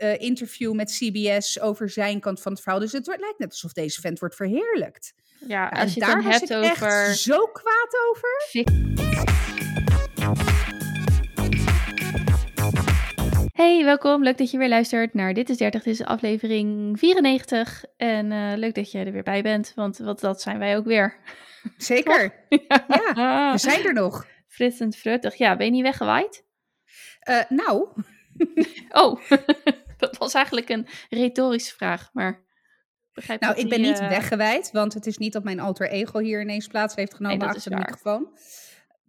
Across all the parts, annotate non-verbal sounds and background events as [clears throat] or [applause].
eh, interview met CBS over zijn kant van het verhaal. Dus het wordt, lijkt net alsof deze vent wordt verheerlijkt. Ja, en als je daar het hebt over... echt zo kwaad over. Hey, welkom. Leuk dat je weer luistert naar Dit is 30. Dit is aflevering 94. En eh, leuk dat je er weer bij bent, want wat, dat zijn wij ook weer. Zeker. [laughs] Ja, we zijn er nog. Frissend fruttig. Ja, ben je niet weggewaaid? Eh, nou, Oh, [laughs] dat was eigenlijk een retorische vraag, maar... Begrijp nou ik ben die, niet eh, weggewijd, want het is niet dat mijn alter ego hier ineens plaats heeft genomen is achter de waar. microfoon.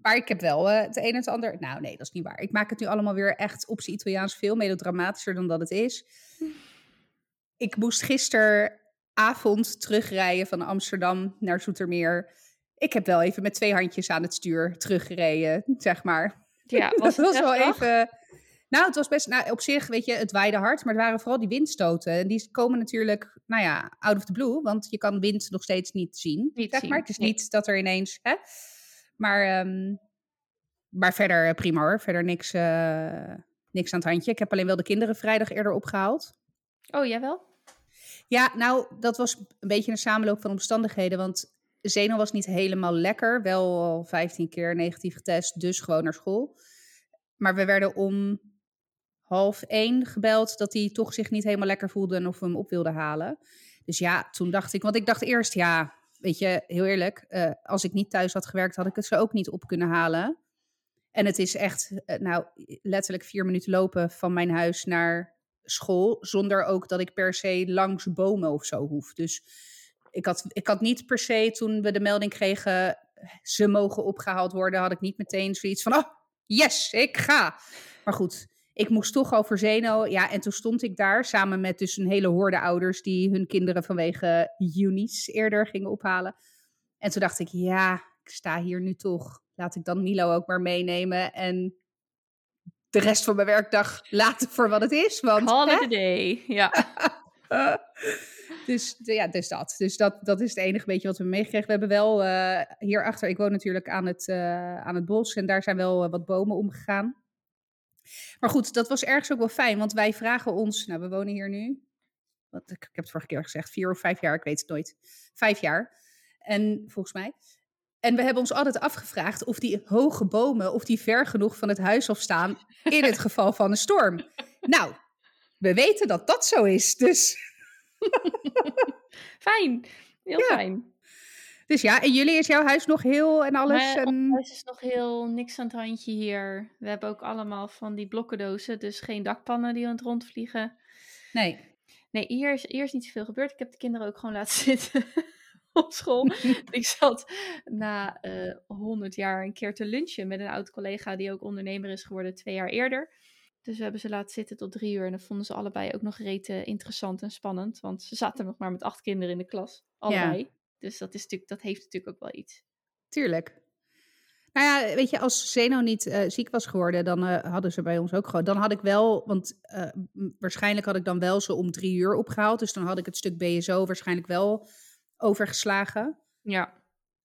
Maar ik heb wel eh, het een en het ander. Nou, nee, dat is niet waar. Ik maak het nu allemaal weer echt op zijn Italiaans veel melodramatischer dan dat het is. Ik moest gisteravond terugrijden van Amsterdam naar Zoetermeer. Ik heb wel even met twee handjes aan het stuur teruggereden, zeg maar. Ja, was [laughs] dat was wel even. Nou, het was best. Nou, op zich, weet je, het waaide hard, maar het waren vooral die windstoten. En die komen natuurlijk, nou ja, out of the blue, want je kan wind nog steeds niet zien. Niet zeg zien, maar. Het is nee. niet dat er ineens. Hè? Maar, ehm, maar verder eh, prima hoor. Verder niks, eh, niks aan het handje. Ik heb alleen wel de kinderen vrijdag eerder opgehaald. Oh, jij wel? Ja, nou, dat was een beetje een samenloop van omstandigheden. Want Zeno was niet helemaal lekker. Wel al 15 keer negatief getest, dus gewoon naar school. Maar we werden om half één gebeld dat hij toch zich niet helemaal lekker voelde en of we hem op wilden halen. Dus ja, toen dacht ik, want ik dacht eerst, ja, weet je, heel eerlijk, eh, als ik niet thuis had gewerkt, had ik het zo ook niet op kunnen halen. En het is echt, eh, nou, letterlijk vier minuten lopen van mijn huis naar school, zonder ook dat ik per se langs bomen of zo hoef. Dus ik had, ik had niet per se, toen we de melding kregen, ze mogen opgehaald worden, had ik niet meteen zoiets van, oh, yes, ik ga. Maar goed, ik moest toch over Zeno. Ja, en toen stond ik daar samen met dus een hele horde ouders die hun kinderen vanwege junies eerder gingen ophalen. En toen dacht ik, ja, ik sta hier nu toch. Laat ik dan Milo ook maar meenemen en de rest van mijn werkdag laten voor wat het is. Want, Call hè? it a day. Ja. [laughs] Dus ja, dus dat. Dus dat, dat is het enige beetje wat we meegekregen. We hebben wel eh, hierachter, ik woon natuurlijk aan het, eh, aan het bos en daar zijn wel eh, wat bomen omgegaan. Maar goed, dat was ergens ook wel fijn, want wij vragen ons, nou we wonen hier nu, wat, ik, ik heb het vorige keer gezegd, vier of vijf jaar, ik weet het nooit. Vijf jaar. En volgens mij. En we hebben ons altijd afgevraagd of die hoge bomen, of die ver genoeg van het huis af staan in het geval van een storm. Nou, we weten dat dat zo is, dus... [laughs] Fijn. Heel Ja. fijn. Dus ja, en jullie is jouw huis nog heel en alles? Maar en... huis is nog heel niks aan het handje hier. We hebben ook allemaal van die blokkendozen, dus geen dakpannen die aan het rondvliegen. Nee. Nee, hier is, hier is niet zoveel gebeurd. Ik heb de kinderen ook gewoon laten [laughs] zitten op school. [laughs] ik zat na eh 100 jaar een keer te lunchen met een oud collega die ook ondernemer is geworden twee jaar eerder. Dus we hebben ze laten zitten tot drie uur en dat vonden ze allebei ook nog rete interessant en spannend. Want ze zaten nog maar met acht kinderen in de klas, allebei. Dus dat, is natuurlijk, dat heeft natuurlijk ook wel iets. Tuurlijk. Nou ja, weet je, als Zeno niet eh, ziek was geworden, dan eh, hadden ze bij ons ook gewoon. Dan had ik wel, want eh, waarschijnlijk had ik dan wel zo om drie uur opgehaald. Dus dan had ik het stuk BSO waarschijnlijk wel overgeslagen. Ja.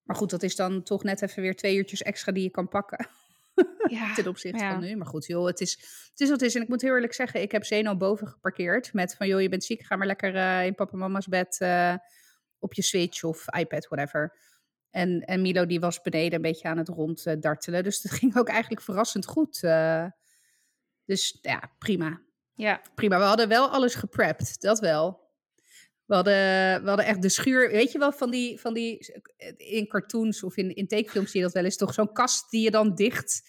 Maar goed, dat is dan toch net even weer twee uurtjes extra die je kan pakken. [laughs] ja. ten opzichte ja. van nu. Maar goed, joh, het is, het is wat het is. En ik moet heel eerlijk zeggen, ik heb Zeno boven geparkeerd. Met van, joh, je bent ziek, ga maar lekker in papa en mama's bed op je Switch of iPad, whatever. En, en Milo die was beneden een beetje aan het ronddartelen. Dus dat [laughs] ging ook eigenlijk verrassend goed. eh. dus ja, prima. Ja. Prima. We hadden wel alles geprept, dat wel. We hadden, we hadden echt de schuur. Weet je wel, van die, van die in cartoons of in, in tekenfilms zie je dat wel eens. Toch zo'n kast die je dan dicht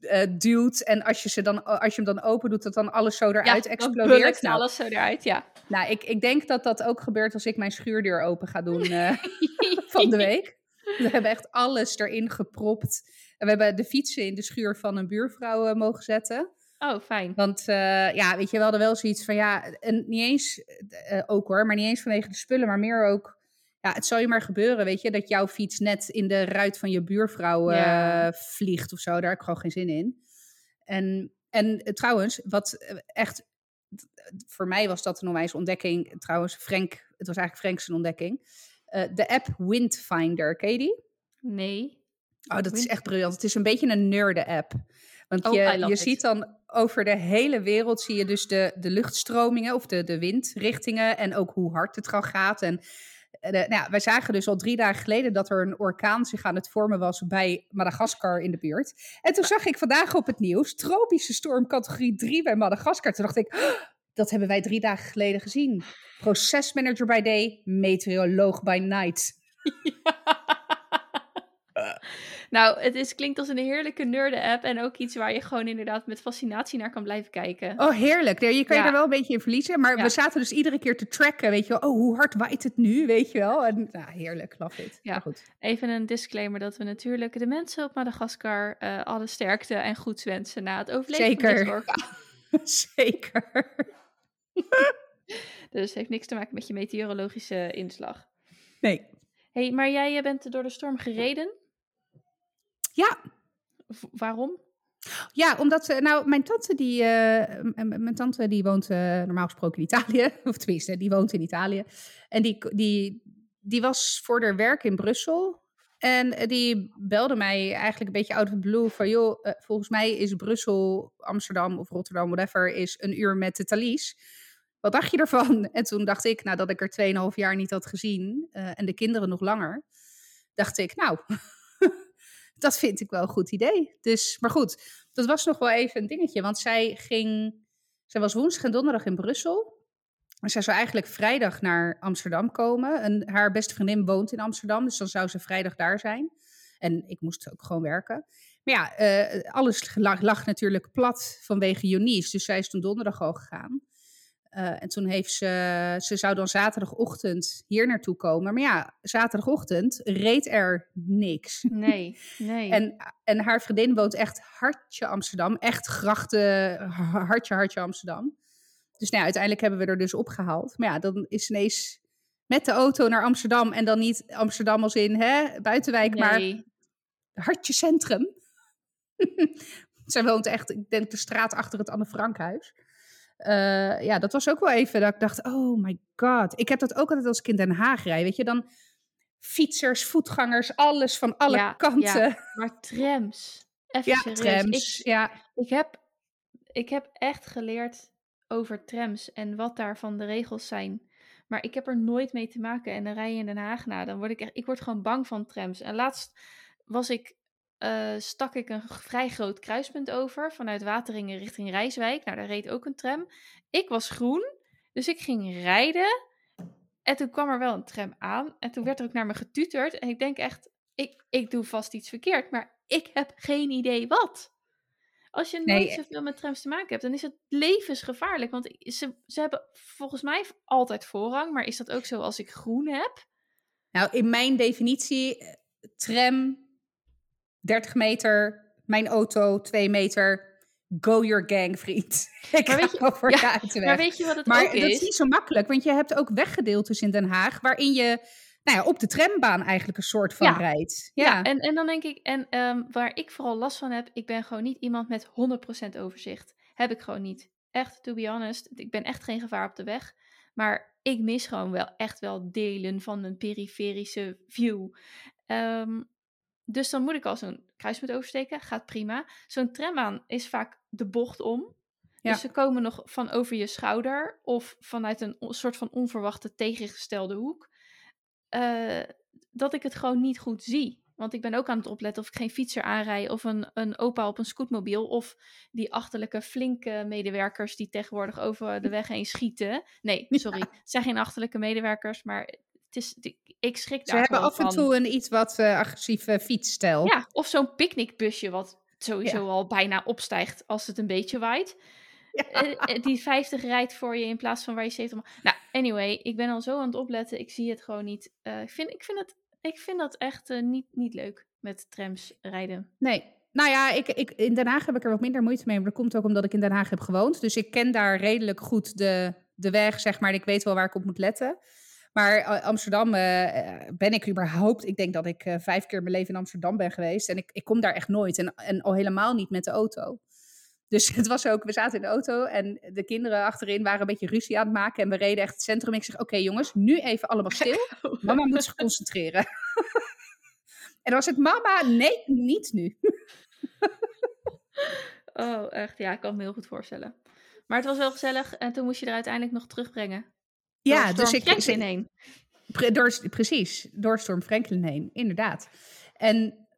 eh, duwt. En als je, ze dan, als je hem dan open doet, dat dan alles zo eruit ja, explodeert. Nou, alles zo eruit, ja. nou ik, ik denk dat dat ook gebeurt als ik mijn schuurdeur open ga doen eh, [laughs] van de week. We hebben echt alles erin gepropt. En we hebben de fietsen in de schuur van een buurvrouw eh, mogen zetten. Oh, fijn. Want ja, weet je, we hadden wel zoiets van ja, en niet eens ook hoor, maar niet eens vanwege de spullen, maar meer ook. Ja, het zal je maar gebeuren, weet je, dat jouw fiets net in de ruit van je buurvrouw eh, vliegt of zo. Daar heb ik gewoon geen zin in. En, en eh, trouwens, wat eh, echt, voor mij was dat een onwijs ontdekking. Trouwens, Frank, het was eigenlijk Frank's ontdekking. De app Windfinder, ken je die? Nee. Oh, dat is echt briljant. Het is een beetje een nerde app. Want Oh, je, je it. ziet dan over de hele wereld zie je dus de, de luchtstromingen of de, de windrichtingen en ook hoe hard het gewoon gaat. En eh, nou ja, wij zagen dus al drie dagen geleden dat er een orkaan zich aan het vormen was bij Madagaskar in de buurt. En toen zag ik vandaag op het nieuws tropische storm categorie 3 bij Madagaskar. Toen dacht ik, "Oh, dat hebben wij drie dagen geleden gezien. Procesmanager by day, meteoroloog by night. [laughs] nou, het is, klinkt als een heerlijke nerde-app en ook iets waar je gewoon inderdaad met fascinatie naar kan blijven kijken. Oh, heerlijk. Je kan je Ja. er wel een beetje in verliezen. Maar Ja. we zaten dus iedere keer te tracken. Weet je wel, oh, hoe hard waait het nu? Weet je wel. En, nou, heerlijk, love it. Ja. Maar goed. Even een disclaimer dat we natuurlijk de mensen op Madagaskar eh, alle sterkte en goeds wensen na het overleven van Zeker. deze orkaan. [laughs] Zeker. [laughs] Dus het heeft niks te maken met je meteorologische inslag. Nee. hey, maar jij bent door de storm gereden. Ja, V- waarom? Ja, omdat, eh, nou, mijn tante die, eh, mijn tante die woont eh, normaal gesproken in Italië, [laughs] of tenminste, die woont in Italië. En die, die, die was voor haar werk in Brussel. En die belde mij eigenlijk een beetje out of the blue van, joh, volgens mij is Brussel, Amsterdam of Rotterdam, whatever, is een uur met de Thalys. Wat dacht je ervan? [laughs] En toen dacht ik, nou, dat ik er 2,5 jaar niet had gezien en de kinderen nog langer, dacht ik, nou, [laughs] dat vind ik wel een goed idee. Dus, maar goed, dat was nog wel even een dingetje. Want zij ging. Zij was woensdag en donderdag in Brussel. En zij zou eigenlijk vrijdag naar Amsterdam komen. En haar beste vriendin woont in Amsterdam. Dus dan zou ze vrijdag daar zijn. En ik moest ook gewoon werken. Maar ja, eh, alles lag, lag natuurlijk plat vanwege Jonies. Dus zij is toen donderdag al gegaan. Eh, en toen heeft ze, ze zou dan zaterdagochtend hier naartoe komen. Maar ja, zaterdagochtend reed er niks. Nee, [laughs] nee. En, en haar vriendin woont echt hartje Amsterdam. Echt grachten, ha- hartje, hartje Amsterdam. Dus nou ja, uiteindelijk hebben we er dus opgehaald. Maar ja, dan is ineens met de auto naar Amsterdam. En dan niet Amsterdam als in hè, buitenwijk, maar hartje centrum. [laughs] Zij woont echt, ik denk, de straat achter het Anne Frankhuis. Eh, ja, dat was ook wel even dat ik dacht, oh my god. Ik heb dat ook altijd als ik in Den Haag rijd, weet je. Dan fietsers, voetgangers, alles van alle Ja, kanten. ja. Maar trams. Even Ja, serieus. trams. Ik, ja, ik, heb, ik heb echt geleerd over trams en wat daarvan de regels zijn. Maar ik heb er nooit mee te maken. En dan rij je in Den Haag na. Dan word ik echt, ik word gewoon bang van trams. En laatst was ik, eh, stak ik een vrij groot kruispunt over. Vanuit Wateringen richting Rijswijk. Nou, daar reed ook een tram. Ik was groen. Dus ik ging rijden. En toen kwam er wel een tram aan. En toen werd er ook naar me getuterd. En ik denk echt, ik, ik doe vast iets verkeerd. Maar ik heb geen idee wat. Als je Nee, nooit zoveel met trams te maken hebt, dan is het levensgevaarlijk. Want ze, ze hebben volgens mij altijd voorrang. Maar is dat ook zo als ik groen heb? Nou, in mijn definitie, eh, tram 30 meter, mijn auto 2 meter. Go your gang, vriend. [laughs] Ik Maar weet je- voor ja, je. Maar weet je wat het Maar ook dat is? is niet zo makkelijk, want je hebt ook weggedeeltes in Den Haag waarin je nou ja, op de trambaan eigenlijk een soort van Ja. rijdt. Ja, Ja, en, en dan denk ik, en ehm, waar ik vooral last van heb, ik ben gewoon niet iemand met 100% overzicht. Heb ik gewoon niet. Echt, to be honest, ik ben echt geen gevaar op de weg. Maar ik mis gewoon wel echt wel delen van een periferische view. Ehm, dus dan moet ik al zo'n kruispunt oversteken, gaat prima. Zo'n trambaan is vaak de bocht om. Ja. Dus ze komen nog van over je schouder of vanuit een soort van onverwachte tegengestelde hoek. Eh, dat ik het gewoon niet goed zie. Want ik ben ook aan het opletten of ik geen fietser aanrij of een, een opa op een scootmobiel of die achterlijke flinke medewerkers die tegenwoordig over de [laughs] weg heen schieten. Nee, sorry, het zijn geen achterlijke medewerkers, maar het is, ik schrik Ze daar hebben gewoon af en van. toe een iets wat eh, agressieve fietsstijl. Ja, of zo'n picknickbusje wat sowieso Ja. al bijna opstijgt als het een beetje waait. Eh, eh, die 50 rijdt voor je in plaats van waar je 70 mag. Nou, anyway, ik ben al zo aan het opletten. Ik zie het gewoon niet. Eh, ik, vind, ik, vind het, ik vind dat echt eh, niet, niet leuk met trams rijden. Nee. Nou ja, ik, ik, in Den Haag heb ik er wat minder moeite mee. Maar dat komt ook omdat ik in Den Haag heb gewoond. Dus ik ken daar redelijk goed de, de weg, zeg maar. En ik weet wel waar ik op moet letten. Maar eh, Amsterdam eh, eh, ben ik überhaupt... Ik denk dat ik vijf keer mijn leven in Amsterdam ben geweest. En ik, ik kom daar echt nooit. En, en al helemaal niet met de auto. Dus [laughs] het was ook, we zaten in de auto en de kinderen achterin waren een beetje ruzie aan het maken. En we reden echt het centrum. Ik zeg, oké jongens, nu even allemaal stil. [laughs] Mama moet zich concentreren. [laughs] en dan was het, mama, nee, niet nu. Oh, echt. Ja, ik kan me heel goed voorstellen. Maar het was wel gezellig en toen moest je er uiteindelijk nog terugbrengen. Ja, dus ik... Franklin heen. Pre- door, precies, door Storm Franklin heen, inderdaad. En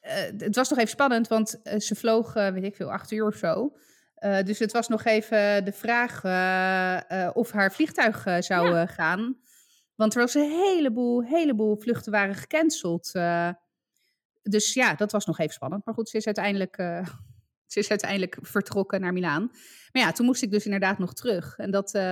eh, het was nog even spannend, want eh, ze vloog, weet ik veel, acht uur of zo. Eh, dus het was nog even de vraag of haar vliegtuig zou Ja. gaan. Want er was een heleboel, heleboel vluchten waren gecanceld. dus ja, dat was nog even spannend. Maar goed, ze is uiteindelijk, ze is uiteindelijk vertrokken naar Milaan. Maar ja, toen moest ik dus inderdaad nog terug. En dat, eh,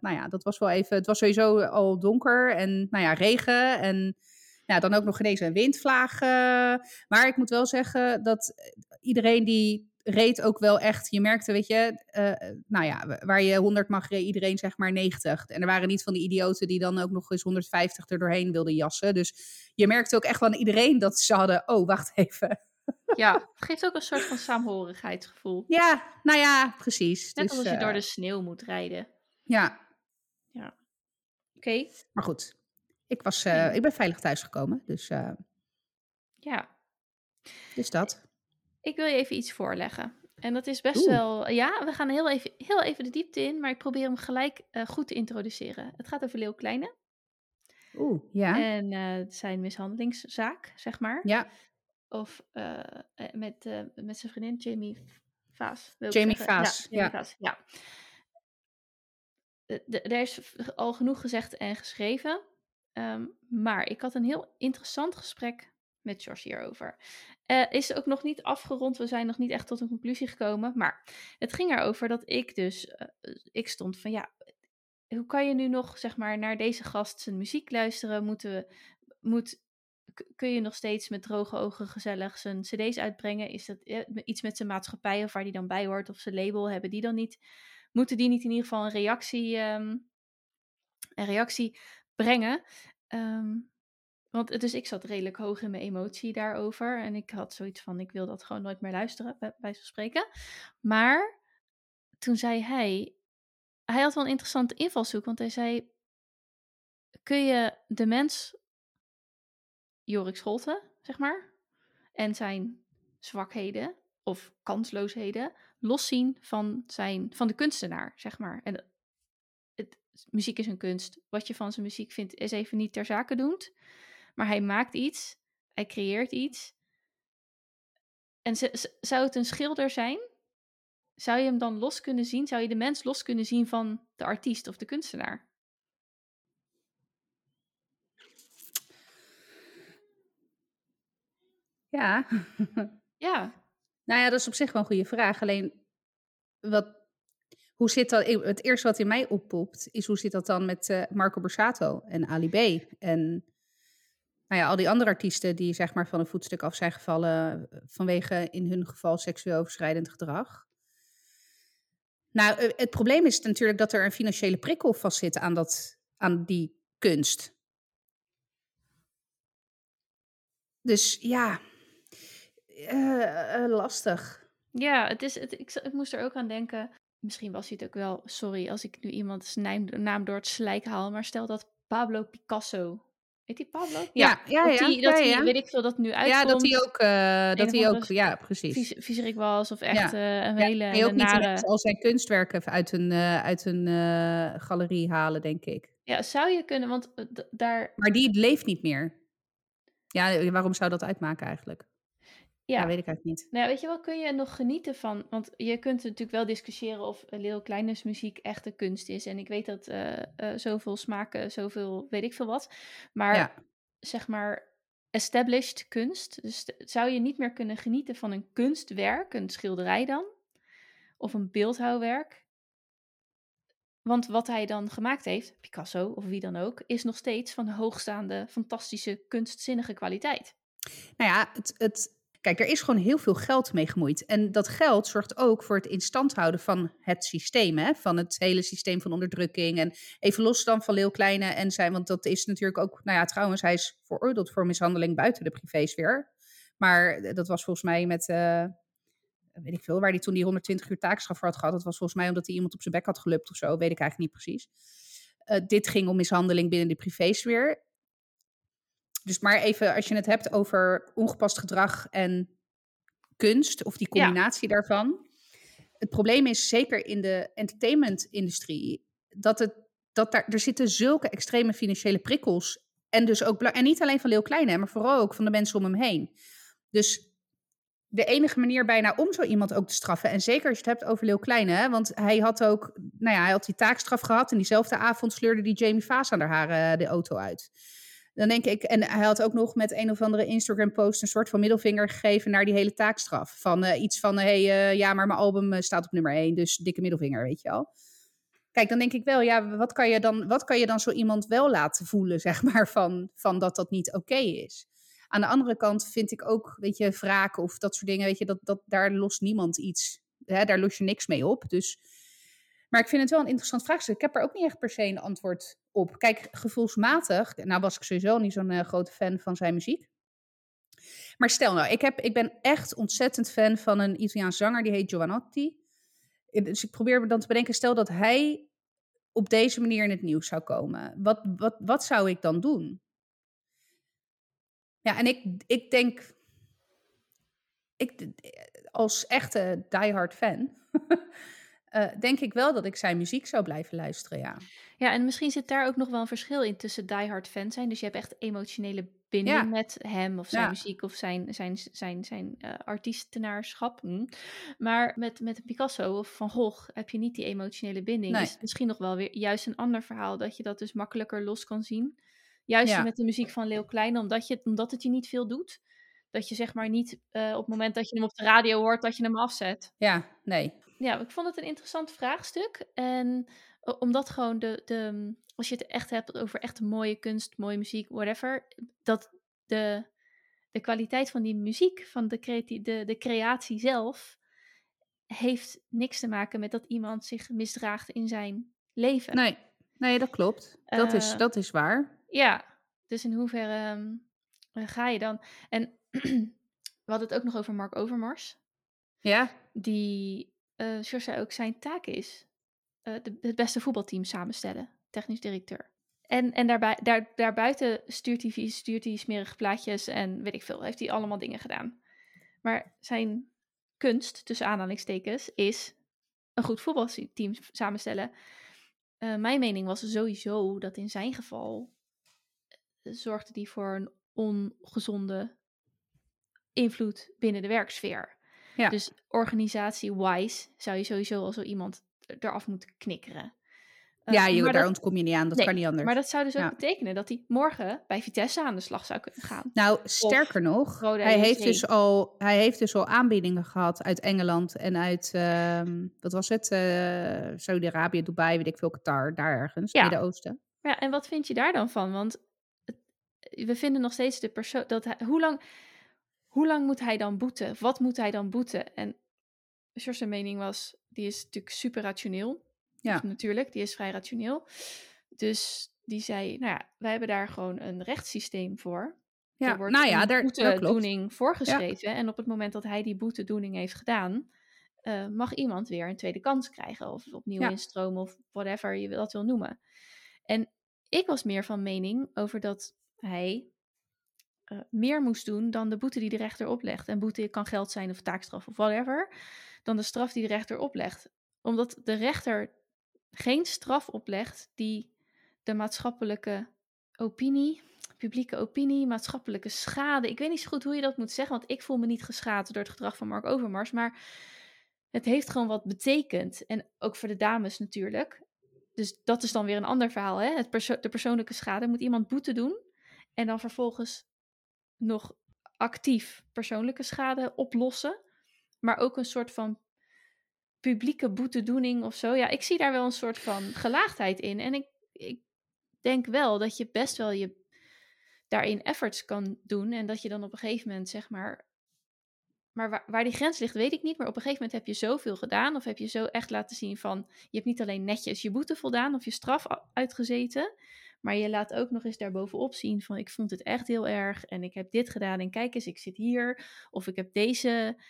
nou ja, dat was wel even. Het was sowieso al donker en nou ja, regen. En ja, dan ook nog ineens een windvlaag. eh. maar ik moet wel zeggen dat iedereen die reed ook wel echt. Je merkte, weet je, eh, nou ja, waar je 100 mag, reed iedereen zeg maar 90. En er waren niet van die idioten die dan ook nog eens 150 er doorheen wilden jassen. Dus je merkte ook echt van iedereen dat ze hadden. Oh, wacht even. Ja, het geeft ook een soort van saamhorigheidsgevoel. Ja, nou ja, precies. Net dus, als je eh, door de sneeuw moet rijden. Ja, Oké, maar goed. Ik, was, eh, ik ben veilig thuisgekomen, dus, eh, ja. dus dat. Ik wil je even iets voorleggen. En dat is best Oeh. wel... Ja, we gaan heel even, heel even de diepte in, maar ik probeer hem gelijk eh, goed te introduceren. Het gaat over Leeuw Kleine Oeh, ja. en eh, zijn mishandelingszaak, zeg maar. ja, Of eh, met, eh, met zijn vriendin Jamie Vaas. Jamie. Vaas, Ja, Jamie ja. Vaas, ja. De- Er is al genoeg gezegd en geschreven. Ehm, maar ik had een heel interessant gesprek met Josh hierover. Eh is ook nog niet afgerond. We zijn nog niet echt tot een conclusie gekomen. Maar het ging erover dat ik dus... ik stond van ja... Hoe kan je nu nog zeg maar naar deze gast zijn muziek luisteren? Moeten we, moet, kun je nog steeds met droge ogen gezellig zijn cd's uitbrengen? Is dat eh, iets met zijn maatschappij of waar die dan bij hoort? Of zijn label? Hebben die dan niet... Moeten die niet in ieder geval een reactie, ehm, een reactie brengen? Ehm, want dus ik zat redelijk hoog in mijn emotie daarover. En ik had zoiets van, ik wil dat gewoon nooit meer luisteren, bij van spreken. Maar toen zei hij, hij had wel een interessante invalshoek. Want hij zei, kun je de mens, Jorik Scholten, zeg maar, en zijn zwakheden of kansloosheden loszien van, zijn, van de kunstenaar, zeg maar. En het, muziek is een kunst. Wat je van zijn muziek vindt, is even niet ter zake doend. Maar hij maakt iets, hij creëert iets. En zou het een schilder zijn? Zou je hem dan los kunnen zien? Zou je de mens los kunnen zien van de artiest of de kunstenaar? Ja. [laughs] Ja, nou ja, dat is op zich wel een goede vraag. Alleen, wat, hoe zit dat? Het eerste wat in mij oppopt, is hoe zit dat dan met eh, Marco Borsato en Ali B? En nou ja, al die andere artiesten die zeg maar van een voetstuk af zijn gevallen eh, vanwege in hun geval seksueel overschrijdend gedrag. Nou, eh, het probleem is natuurlijk dat er een financiële prikkel vastzit aan, dat, aan die kunst. Dus ja, eh, eh, lastig. ja het is, het, ik, ik moest er ook aan denken. Misschien was hij het ook wel, sorry als ik nu iemands naam, naam door het slijk haal. Maar stel dat Pablo Picasso. Heet die Pablo? Ja, ja, dat ja, die, dat ja, die, ja. weet ik veel, dat nu uitkomt. Ja, dat hij ook, eh, dat hij ook, ja, precies. vies- viezerik was of echt een hele je ook niet al zijn kunstwerken uit een, uit een galerie halen, denk ik. Ja, zou je kunnen, want daar... Maar die leeft niet meer. Ja, waarom zou dat uitmaken eigenlijk? Ja, Ja, weet ik eigenlijk niet. Nou, weet je wel, kun je nog genieten van... Want je kunt natuurlijk wel discussiëren of Leo Kleines muziek echte kunst is. En ik weet dat eh, eh, zoveel smaken, zoveel weet ik veel wat. Maar Ja. zeg maar established kunst. Dus zou je niet meer kunnen genieten van een kunstwerk, een schilderij dan? Of een beeldhouwwerk? Want wat hij dan gemaakt heeft, Picasso of wie dan ook, is nog steeds van hoogstaande, fantastische, kunstzinnige kwaliteit. Nou ja, het, het, kijk, er is gewoon heel veel geld mee gemoeid. En dat geld zorgt ook voor het instand houden van het systeem. Hè? Van het hele systeem van onderdrukking. En even los dan van Leeuw Kleine en zijn... Want dat is natuurlijk ook... Nou ja, trouwens, hij is veroordeeld voor mishandeling buiten de privésfeer. Maar dat was volgens mij met... eh, weet ik veel, waar hij toen die 120 uur taakstraf voor had gehad. Dat was volgens mij omdat hij iemand op zijn bek had gelupt of zo. Weet ik eigenlijk niet precies. Eh, dit ging om mishandeling binnen de privésfeer. Dus maar even, als je het hebt over ongepast gedrag en kunst, of die Ja. combinatie daarvan. het probleem is zeker in de entertainment-industrie dat het dat daar er zitten zulke extreme financiële prikkels en dus ook en niet alleen van Leeuw Kleine, maar vooral ook van de mensen om hem heen. Dus de enige manier bijna om zo iemand ook te straffen. En zeker als je het hebt over Leeuw Kleine. Want hij had ook, nou ja, hij had die taakstraf gehad. En diezelfde avond sleurde die Jamie Vaas aan haar haren de auto uit. Dan denk ik, en hij had ook nog met een of andere Instagram-post een soort van middelvinger gegeven naar die hele taakstraf. Van uh, iets van, hé, hey, uh, ja, maar mijn album staat op nummer 1, dus dikke middelvinger, weet je al. Kijk, dan denk ik wel, ja, wat kan je dan, wat kan je dan zo iemand wel laten voelen, [laughs] zeg maar, van, van dat dat niet oké is? Aan de andere kant vind ik ook, weet je, wraken of dat soort dingen, weet je, dat, dat, daar lost niemand iets. Hè, daar los je niks mee op. Dus, maar ik vind het wel een interessant vraagstuk. Ik heb er ook niet echt per se een antwoord op. Kijk, gevoelsmatig, nou was ik sowieso niet zo'n uh, grote fan van zijn muziek. Maar stel nou, ik, heb, ik ben echt ontzettend fan van een Italiaans zanger, die heet Giovanotti. Dus ik probeer me dan te bedenken, stel dat hij op deze manier in het nieuws zou komen. Wat, wat, wat zou ik dan doen? Ja, en ik, ik denk, ik, als echte diehard fan, [laughs] uh, denk ik wel dat ik zijn muziek zou blijven luisteren, ja. Ja, en misschien zit daar ook nog wel een verschil in tussen diehard fan zijn. Dus je hebt echt emotionele binding ja. met hem of zijn ja. muziek of zijn, zijn, zijn, zijn uh, artiestenaarschap. Hm. Maar met, met Picasso of Van Gogh heb je niet die emotionele binding. Nee. Is het misschien nog wel weer juist een ander verhaal dat je dat dus makkelijker los kan zien. Juist ja. met de muziek van Leeuw Kleine, omdat, je, omdat het je niet veel doet. Dat je zeg maar niet uh, op het moment dat je hem op de radio hoort, dat je hem afzet. Ja, nee. Ja, ik vond het een interessant vraagstuk. En omdat gewoon de, de, als je het echt hebt over echt mooie kunst, mooie muziek, whatever, dat de, de kwaliteit van die muziek, van de, creatie, de, de creatie zelf, heeft niks te maken met dat iemand zich misdraagt in zijn leven. Nee, nee dat klopt. Dat, uh, is, dat is waar. Ja, dus in hoeverre um, ga je dan? En [clears throat] we hadden het ook nog over Mark Overmars. Ja. Die, uh, zei ook, zijn taak is de, het beste voetbalteam samenstellen. Technisch directeur. En, en daarbij, daar, daarbuiten stuurt hij, stuurt hij smerige plaatjes en weet ik veel. Heeft hij allemaal dingen gedaan. Maar zijn kunst, tussen aanhalingstekens, is een goed voetbalteam samenstellen. Uh, mijn mening was sowieso dat in zijn geval zorgde die voor een ongezonde invloed binnen de werksfeer. Ja. Dus organisatie-wise zou je sowieso al zo iemand eraf moeten knikkeren. Uh, ja, je, daar dat, ontkom je niet aan, dat nee, kan niet anders. Maar dat zou dus ook ja. betekenen dat hij morgen bij Vitesse aan de slag zou kunnen gaan. Nou, sterker of nog, hij heeft, dus al, hij heeft dus al aanbiedingen gehad uit Engeland en uit, uh, wat was het, uh, Saudi-Arabië, Dubai, weet ik veel, Qatar, daar ergens, ja. Midden-Oosten. Ja, en wat vind je daar dan van? Want we vinden nog steeds de persoon dat hij, hoe lang, hoe lang moet hij dan boeten? Wat moet hij dan boeten? En George's mening was, die is natuurlijk super rationeel. Ja. Dus natuurlijk, die is vrij rationeel. Dus die zei, nou ja, wij hebben daar gewoon een rechtssysteem voor. Ja, er wordt nou ja, een boetedoening voorgeschreven. Ja. En op het moment dat hij die boetedoening heeft gedaan, uh, mag iemand weer een tweede kans krijgen. Of opnieuw ja. instromen of whatever je dat wil noemen. En ik was meer van mening over dat hij uh, meer moest doen dan de boete die de rechter oplegt. En boete kan geld zijn of taakstraf of whatever. Dan de straf die de rechter oplegt. Omdat de rechter geen straf oplegt die de maatschappelijke opinie, publieke opinie, maatschappelijke schade. Ik weet niet zo goed hoe je dat moet zeggen, want ik voel me niet geschaad door het gedrag van Mark Overmars. Maar het heeft gewoon wat betekend. En ook voor de dames natuurlijk. Dus dat is dan weer een ander verhaal. Hè? Het de persoonlijke schade. Moet iemand boete doen en dan vervolgens nog actief persoonlijke schade oplossen. Maar ook een soort van publieke boetedoening of zo. Ja, ik zie daar wel een soort van gelaagdheid in. En ik, ik denk wel dat je best wel je daarin efforts kan doen. En dat je dan op een gegeven moment, zeg maar. Maar waar, waar die grens ligt, weet ik niet. Maar op een gegeven moment heb je zoveel gedaan. Of heb je zo echt laten zien van. Je hebt niet alleen netjes je boete voldaan of je straf uitgezeten. Maar je laat ook nog eens daarbovenop zien van ik vond het echt heel erg en ik heb dit gedaan en kijk eens, ik zit hier. Of ik heb deze,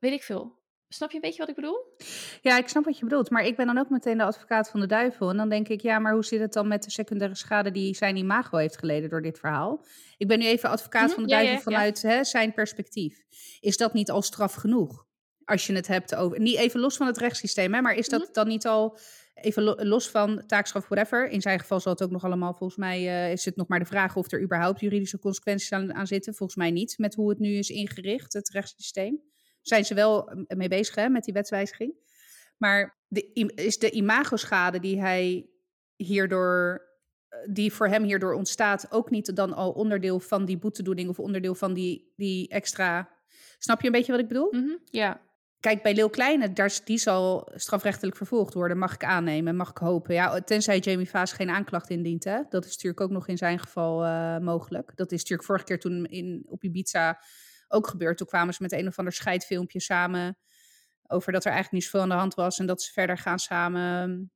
weet ik veel. Snap je een beetje wat ik bedoel? Ja, ik snap wat je bedoelt. Maar ik ben dan ook meteen de advocaat van de duivel. En dan denk ik, ja, maar hoe zit het dan met de secundaire schade die zijn imago heeft geleden door dit verhaal? Ik ben nu even advocaat -hmm, van de duivel ja, ja, vanuit ja. Hè, zijn perspectief. Is dat niet al straf genoeg? Als je het hebt over. Niet even los van het rechtssysteem, hè, maar is dat Mhm. dan niet al. Even lo- los van taakstraf, whatever. In zijn geval zal het ook nog allemaal. Volgens mij eh, is het nog maar de vraag of er überhaupt juridische consequenties aan, aan zitten. Volgens mij niet, met hoe het nu is ingericht, het rechtssysteem. Zijn ze wel mee bezig hè, met die wetswijziging. Maar de, is de imagoschade die hij hierdoor. eh, die voor hem hierdoor ontstaat, ook niet dan al onderdeel van die boetedoening of onderdeel van die, die extra. Snap je een beetje wat ik bedoel? Mhm. Ja. Kijk, bij Leeuw Kleine, die zal strafrechtelijk vervolgd worden, mag ik aannemen, mag ik hopen. Ja, tenzij Jamie Vaas geen aanklacht indient, hè. Dat is natuurlijk ook nog in zijn geval eh, mogelijk. Dat is natuurlijk vorige keer toen in, op Ibiza ook gebeurd. Toen kwamen ze met een of ander scheidfilmpje samen over dat er eigenlijk niet zoveel aan de hand was en dat ze verder gaan samen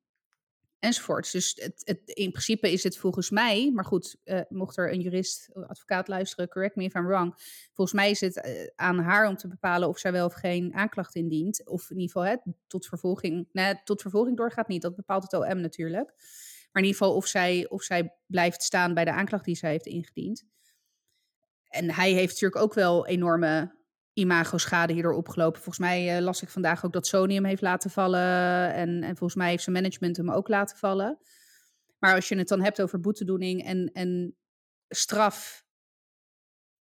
enzovoorts. Dus het, het, in principe is het volgens mij, maar goed, eh, mocht er een jurist, advocaat luisteren, correct me if I'm wrong. Volgens mij is het eh, aan haar om te bepalen of zij wel of geen aanklacht indient. Of in ieder geval hè, tot vervolging. Nee, tot vervolging doorgaat niet, dat bepaalt het OM natuurlijk. Maar in ieder geval of zij, of zij blijft staan bij de aanklacht die zij heeft ingediend. En hij heeft natuurlijk ook wel enorme imago-schade hierdoor opgelopen. Volgens mij eh, las ik vandaag ook dat Sony hem heeft laten vallen. En, en volgens mij heeft zijn management hem ook laten vallen. Maar als je het dan hebt over boetedoening en, en straf,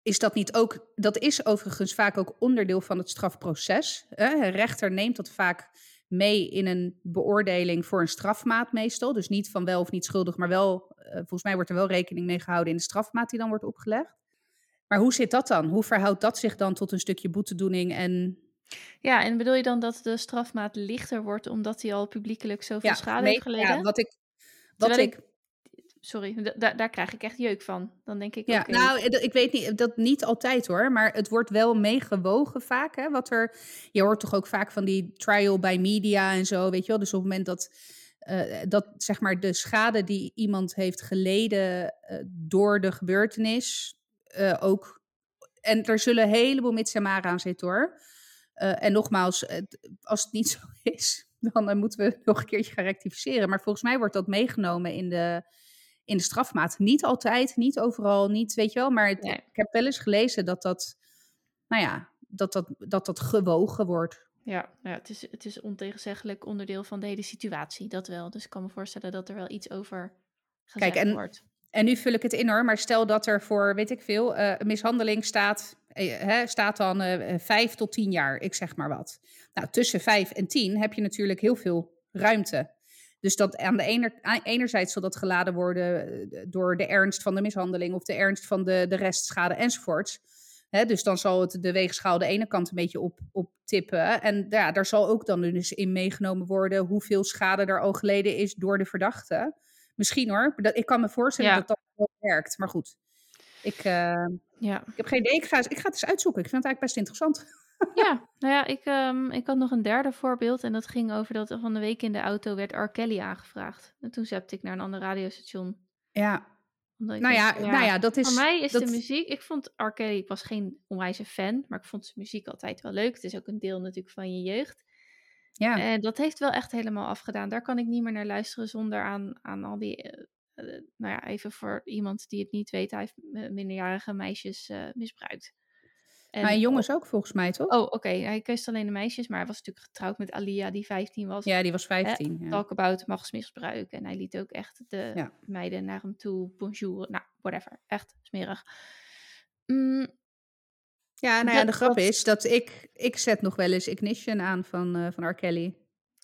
is dat niet ook. Dat is overigens vaak ook onderdeel van het strafproces. Een rechter neemt dat vaak mee in een beoordeling voor een strafmaat meestal. Dus niet van wel of niet schuldig, maar wel, eh, volgens mij wordt er wel rekening mee gehouden in de strafmaat die dan wordt opgelegd. Maar hoe zit dat dan? Hoe verhoudt dat zich dan tot een stukje boetedoening en Ja, en bedoel je dan dat de strafmaat lichter wordt omdat hij al publiekelijk zoveel schade nee, heeft geleden? Ja, wat ik. Wat ik, Sorry, da- da- daar krijg ik echt jeuk van. Dan denk ik, ja, nou, eh, ik weet niet, dat niet altijd hoor, maar het wordt wel meegewogen vaak. Hè, wat er, je hoort toch ook vaak van die trial by media en zo, weet je wel. Dus op het moment dat, eh, dat zeg maar de schade die iemand heeft geleden eh, door de gebeurtenis eh, ook. En er zullen een heleboel mits en maren aan zitten hoor. Eh, en nogmaals, het- als het niet [laughs] zo is, dan eh, moeten we nog een keertje gaan rectificeren. Maar volgens mij wordt dat meegenomen in de, in de strafmaat. Niet altijd, niet overal, niet, weet je wel. Maar het- Nee. ik heb wel eens gelezen dat dat, nou ja, dat dat, dat, dat gewogen wordt. Ja, ja het, is, het is ontegenzeggelijk onderdeel van de hele situatie, dat wel. Dus ik kan me voorstellen dat er wel iets over gezegd en- wordt. En nu vul ik het in hoor, maar stel dat er voor, weet ik veel, eh, mishandeling staat, eh, staat dan eh, vijf tot tien jaar, ik zeg maar wat. Nou, tussen vijf en tien heb je natuurlijk heel veel ruimte. Dus dat aan de ene, enerzijds zal dat geladen worden door de ernst van de mishandeling of de ernst van de, de restschade enzovoorts. Dus dan zal het de weegschaal de ene kant een beetje op, op tippen. En ja, daar zal ook dan dus in meegenomen worden hoeveel schade er al geleden is door de verdachte. Misschien hoor. Dat, ik kan me voorstellen Ja. dat dat wel werkt. Maar goed, ik, eh, Ja. ik heb geen idee. Ik ga, ik ga het eens uitzoeken. Ik vind het eigenlijk best interessant. ja, [laughs] nou ja, ik, ehm, ik had nog een derde voorbeeld. En dat ging over dat van de week in de auto werd R. Kelly aangevraagd. En toen zette ik naar een ander radiostation. Ja, Omdat ik nou ja, nou ja, dat is... Voor mij is dat, de muziek... Ik vond R. Kelly... Ik was geen onwijze fan, maar ik vond zijn muziek altijd wel leuk. Het is ook een deel natuurlijk van je jeugd. Ja, En dat heeft wel echt helemaal afgedaan. Daar kan ik niet meer naar luisteren zonder aan, aan al die... eh, eh, nou ja, even voor iemand die het niet weet. Hij heeft minderjarige meisjes eh, misbruikt. En, maar jongens ook volgens mij, toch? Oh, oké. Hij kust alleen de meisjes, maar hij was natuurlijk getrouwd met Alia, die 15 was. Ja, die was 15. ja. Talk about machtsmisbruik. En hij liet ook echt de Ja. meiden naar hem toe. Bonjour. Nou, whatever. Echt smerig. Mm, Ja, nou ja, de grap is dat ik, ik zet nog wel eens Ignition aan van, eh van R. Kelly.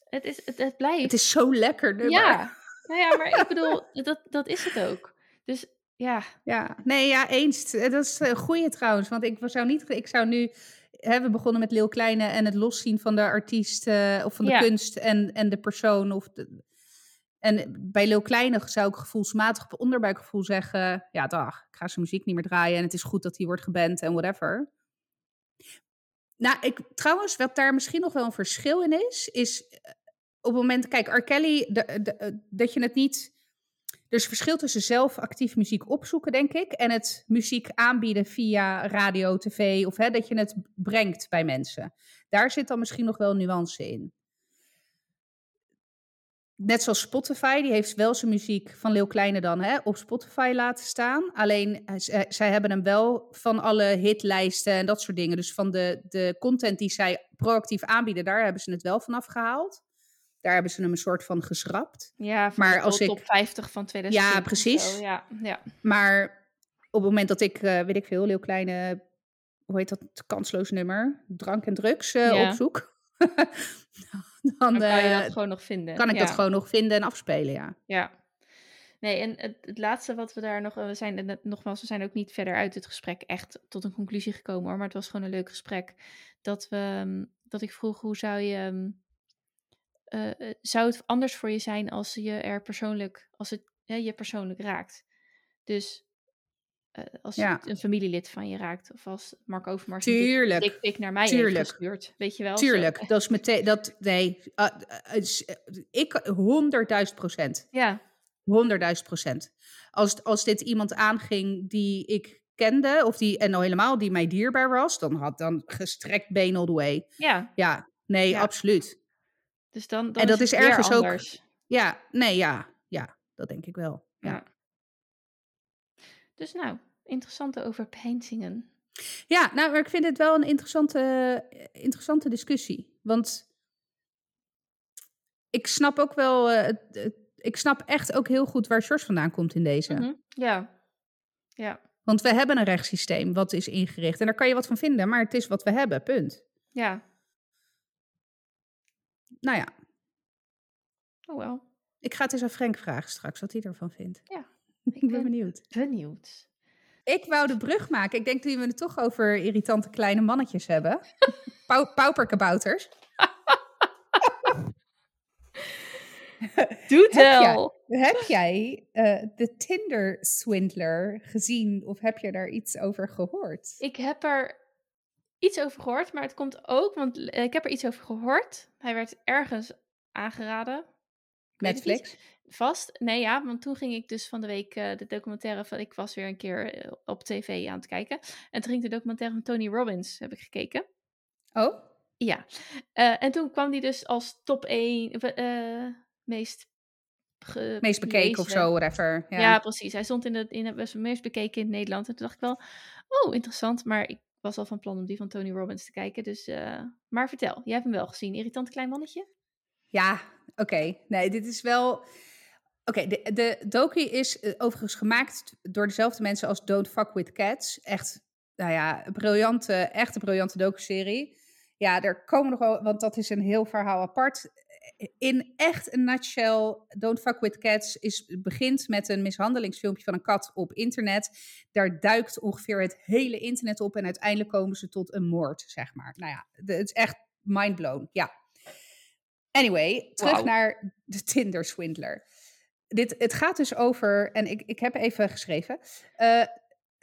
het, is, het, het blijft. Het is zo lekker nummer. ja. Nou ja, maar ik bedoel, dat, dat is het ook. Dus ja, Ja, nee, ja, eens. Eh, Dat is een goeie trouwens. Want ik zou niet, ik zou nu, hè, we begonnen met Leeuw Kleine en het loszien van de artiest eh, of van de Ja. kunst en, en de persoon. Of de, en bij Leeuw Kleine zou ik gevoelsmatig op onderbuikgevoel zeggen, ja, dag, ik ga zijn muziek niet meer draaien en het is goed dat hij wordt geband en whatever. Nou, ik, trouwens, wat daar misschien nog wel een verschil in is, is eh, op het moment, kijk, R. Kelly, eh, dat je het niet er is verschil tussen zelf actief muziek opzoeken, denk ik, en het muziek aanbieden via radio, tv, of hè, dat je het brengt bij mensen. Daar zit dan misschien nog wel nuance in. Net zoals Spotify, die heeft wel zijn muziek van Leeuw Kleine dan hè, op Spotify laten staan. Alleen eh, eh, zij hebben hem wel van alle hitlijsten en dat soort dingen. Dus van de, de content die zij proactief aanbieden, daar hebben ze het wel vanaf gehaald. Daar hebben ze hem een soort van geschrapt. Ja, van Maar de als ik- top 50 van 2020. of precies. zo, Ja, ja. Maar op het moment dat ik, eh, weet ik veel, Leeuw Kleine, hoe heet dat, kansloos nummer, drank en drugs eh, Ja. opzoek, [laughs] [laughs] dan, Dan kan je eh, dat gewoon nog vinden. kan ik dat gewoon nog vinden en afspelen, ja. Ja. Nee, en het, het laatste wat we daar nog... We zijn, nogmaals, we zijn ook niet verder uit het gesprek echt tot een conclusie gekomen hoor. Maar het was gewoon een leuk gesprek. Dat, we, ehm, dat ik vroeg, hoe zou je... ehm, eh, eh, zou het anders voor je zijn als je er persoonlijk... Als het je persoonlijk raakt? Dus eh, als Ja. een familielid van je raakt. Of als Mark Overmars Tuurlijk. een dik- naar mij Tuurlijk. heeft gestuurd. Weet je wel? Zo. Tuurlijk, dat is meteen, dat, nee, uh, uh, is- uh, ik, honderdduizend procent, Ja, honderdduizend procent. Als, als dit iemand aanging die ik kende, of die, en al helemaal die mij dierbaar was, dan had dan gestrekt been all the way. ja. Ja, nee, Ja. absoluut. Dus dan, dan En dat is ergens ook-. Ja, nee, ja, ja, dat denk ik wel. Ja, Ja. Dus nou, interessante overpeinzingen. ja nou, maar ik vind het wel een interessante, interessante discussie. Want ik snap ook wel, eh, ik snap echt ook heel goed waar George vandaan komt in deze. Mhm, Ja. Ja. Want we hebben een rechtssysteem wat is ingericht. En daar kan je wat van vinden, maar het is wat we hebben, punt. Ja. Nou ja, Oh wel. ik ga het eens aan Frank vragen straks wat hij ervan vindt. Ja, [laughs] ik ben ben- benieuwd. Benieuwd. Ik wou de brug maken. Ik denk dat we het toch over irritante kleine mannetjes hebben. [laughs] Pau pauperkabouters. Doe Heb jij- tel. Heb jij eh, de Tinder Swindler gezien of heb je daar iets over gehoord? Ik heb er iets over gehoord, maar het komt ook, want eh, ik heb er iets over gehoord. Hij werd ergens aangeraden. Netflix? Vast? Nee, ja, want toen ging ik dus van de week eh, de documentaire van... Ik was weer een keer eh, op tv aan het kijken. En toen ging ik de documentaire van Tony Robbins, heb ik gekeken. Oh, Ja. Eh, en toen kwam die dus als top 1 eh meest... ge- meest bekeken of zo, whatever. Ja. Ja, precies. Hij stond in het, in het was meest bekeken in Nederland. En toen dacht ik wel, oh, interessant. Maar ik was al van plan om die van Tony Robbins te kijken. Dus, maar vertel, jij hebt hem wel gezien. Irritant klein mannetje? Ja, oké. Nee, dit is wel... Oké, de, de docu is eh, overigens gemaakt door dezelfde mensen als Don't Fuck With Cats. Echt, nou ja, een briljante, echt een briljante docu-serie. Ja, er komen nog wel, want dat is een heel verhaal apart. In echt een nutshell, Don't Fuck With Cats is, begint met een mishandelingsfilmpje van een kat op internet. Daar duikt ongeveer het hele internet op en uiteindelijk komen ze tot een moord, zeg maar. Nou ja, de- het is echt mindblown, ja. Anyway, terug naar de Tinder Swindler. Dit, het gaat dus over, en ik, ik heb even geschreven. eh,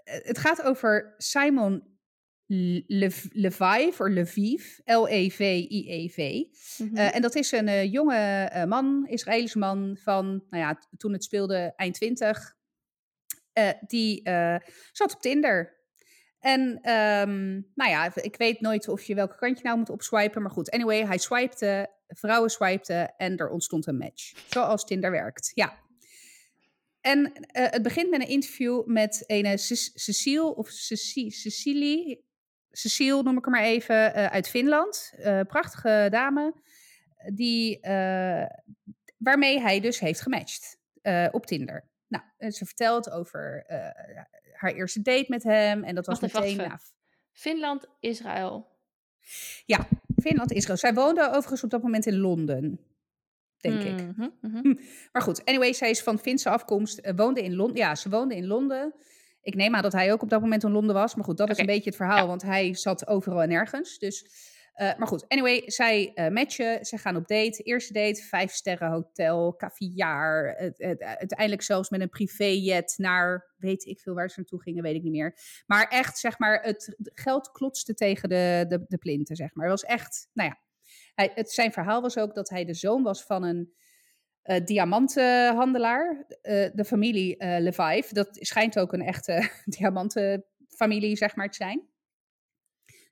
het gaat over Simon Lev- Levive, of Leviv, L-E-V-I-E-V. Mhm. Eh, en dat is een eh, jonge man, Israëlische man van, nou ja, toen het speelde eind 20. Eh, die zat op Tinder. En ehm, nou ja, ik weet nooit of je welke kant je nou moet opswipen. Maar goed, anyway, hij swipte, vrouwen swipten en er ontstond een match. Zoals Tinder werkt, ja. En eh, het begint met een interview met een Cecile, of Ceci- Cecilie, Cecile noem ik haar maar even, eh, uit Finland. Eh, prachtige dame, die, waarmee hij dus heeft gematcht op Tinder. Nou, ze vertelt over haar eerste date met hem. En dat was Wacht meteen... wacht nou, Finland, Israël. ja, Finland, Israël. Zij woonde overigens op dat moment in Londen, denk ik. Mhm, mhm. Maar goed, anyway, zij is van Finse afkomst, eh, woonde in Londen. Ja, ze woonde in Londen. Ik neem aan dat hij ook op dat moment in Londen was. Maar goed, dat is een beetje het verhaal, ja. want hij zat overal en nergens. Dus, eh, maar goed, anyway, zij eh matchen, ze gaan op date. Eerste date, vijf sterren hotel, caviar. Uiteindelijk zelfs met een privéjet naar, weet ik veel waar ze naartoe gingen, weet ik niet meer. Maar echt, zeg maar, het geld klotste tegen de, de, de plinten, zeg maar. Het was echt, nou ja. Hij, het, zijn verhaal was ook dat hij de zoon was van een eh, diamantenhandelaar. De familie eh Levive. Dat schijnt ook een echte [laughs] diamantenfamilie, zeg maar, te zijn.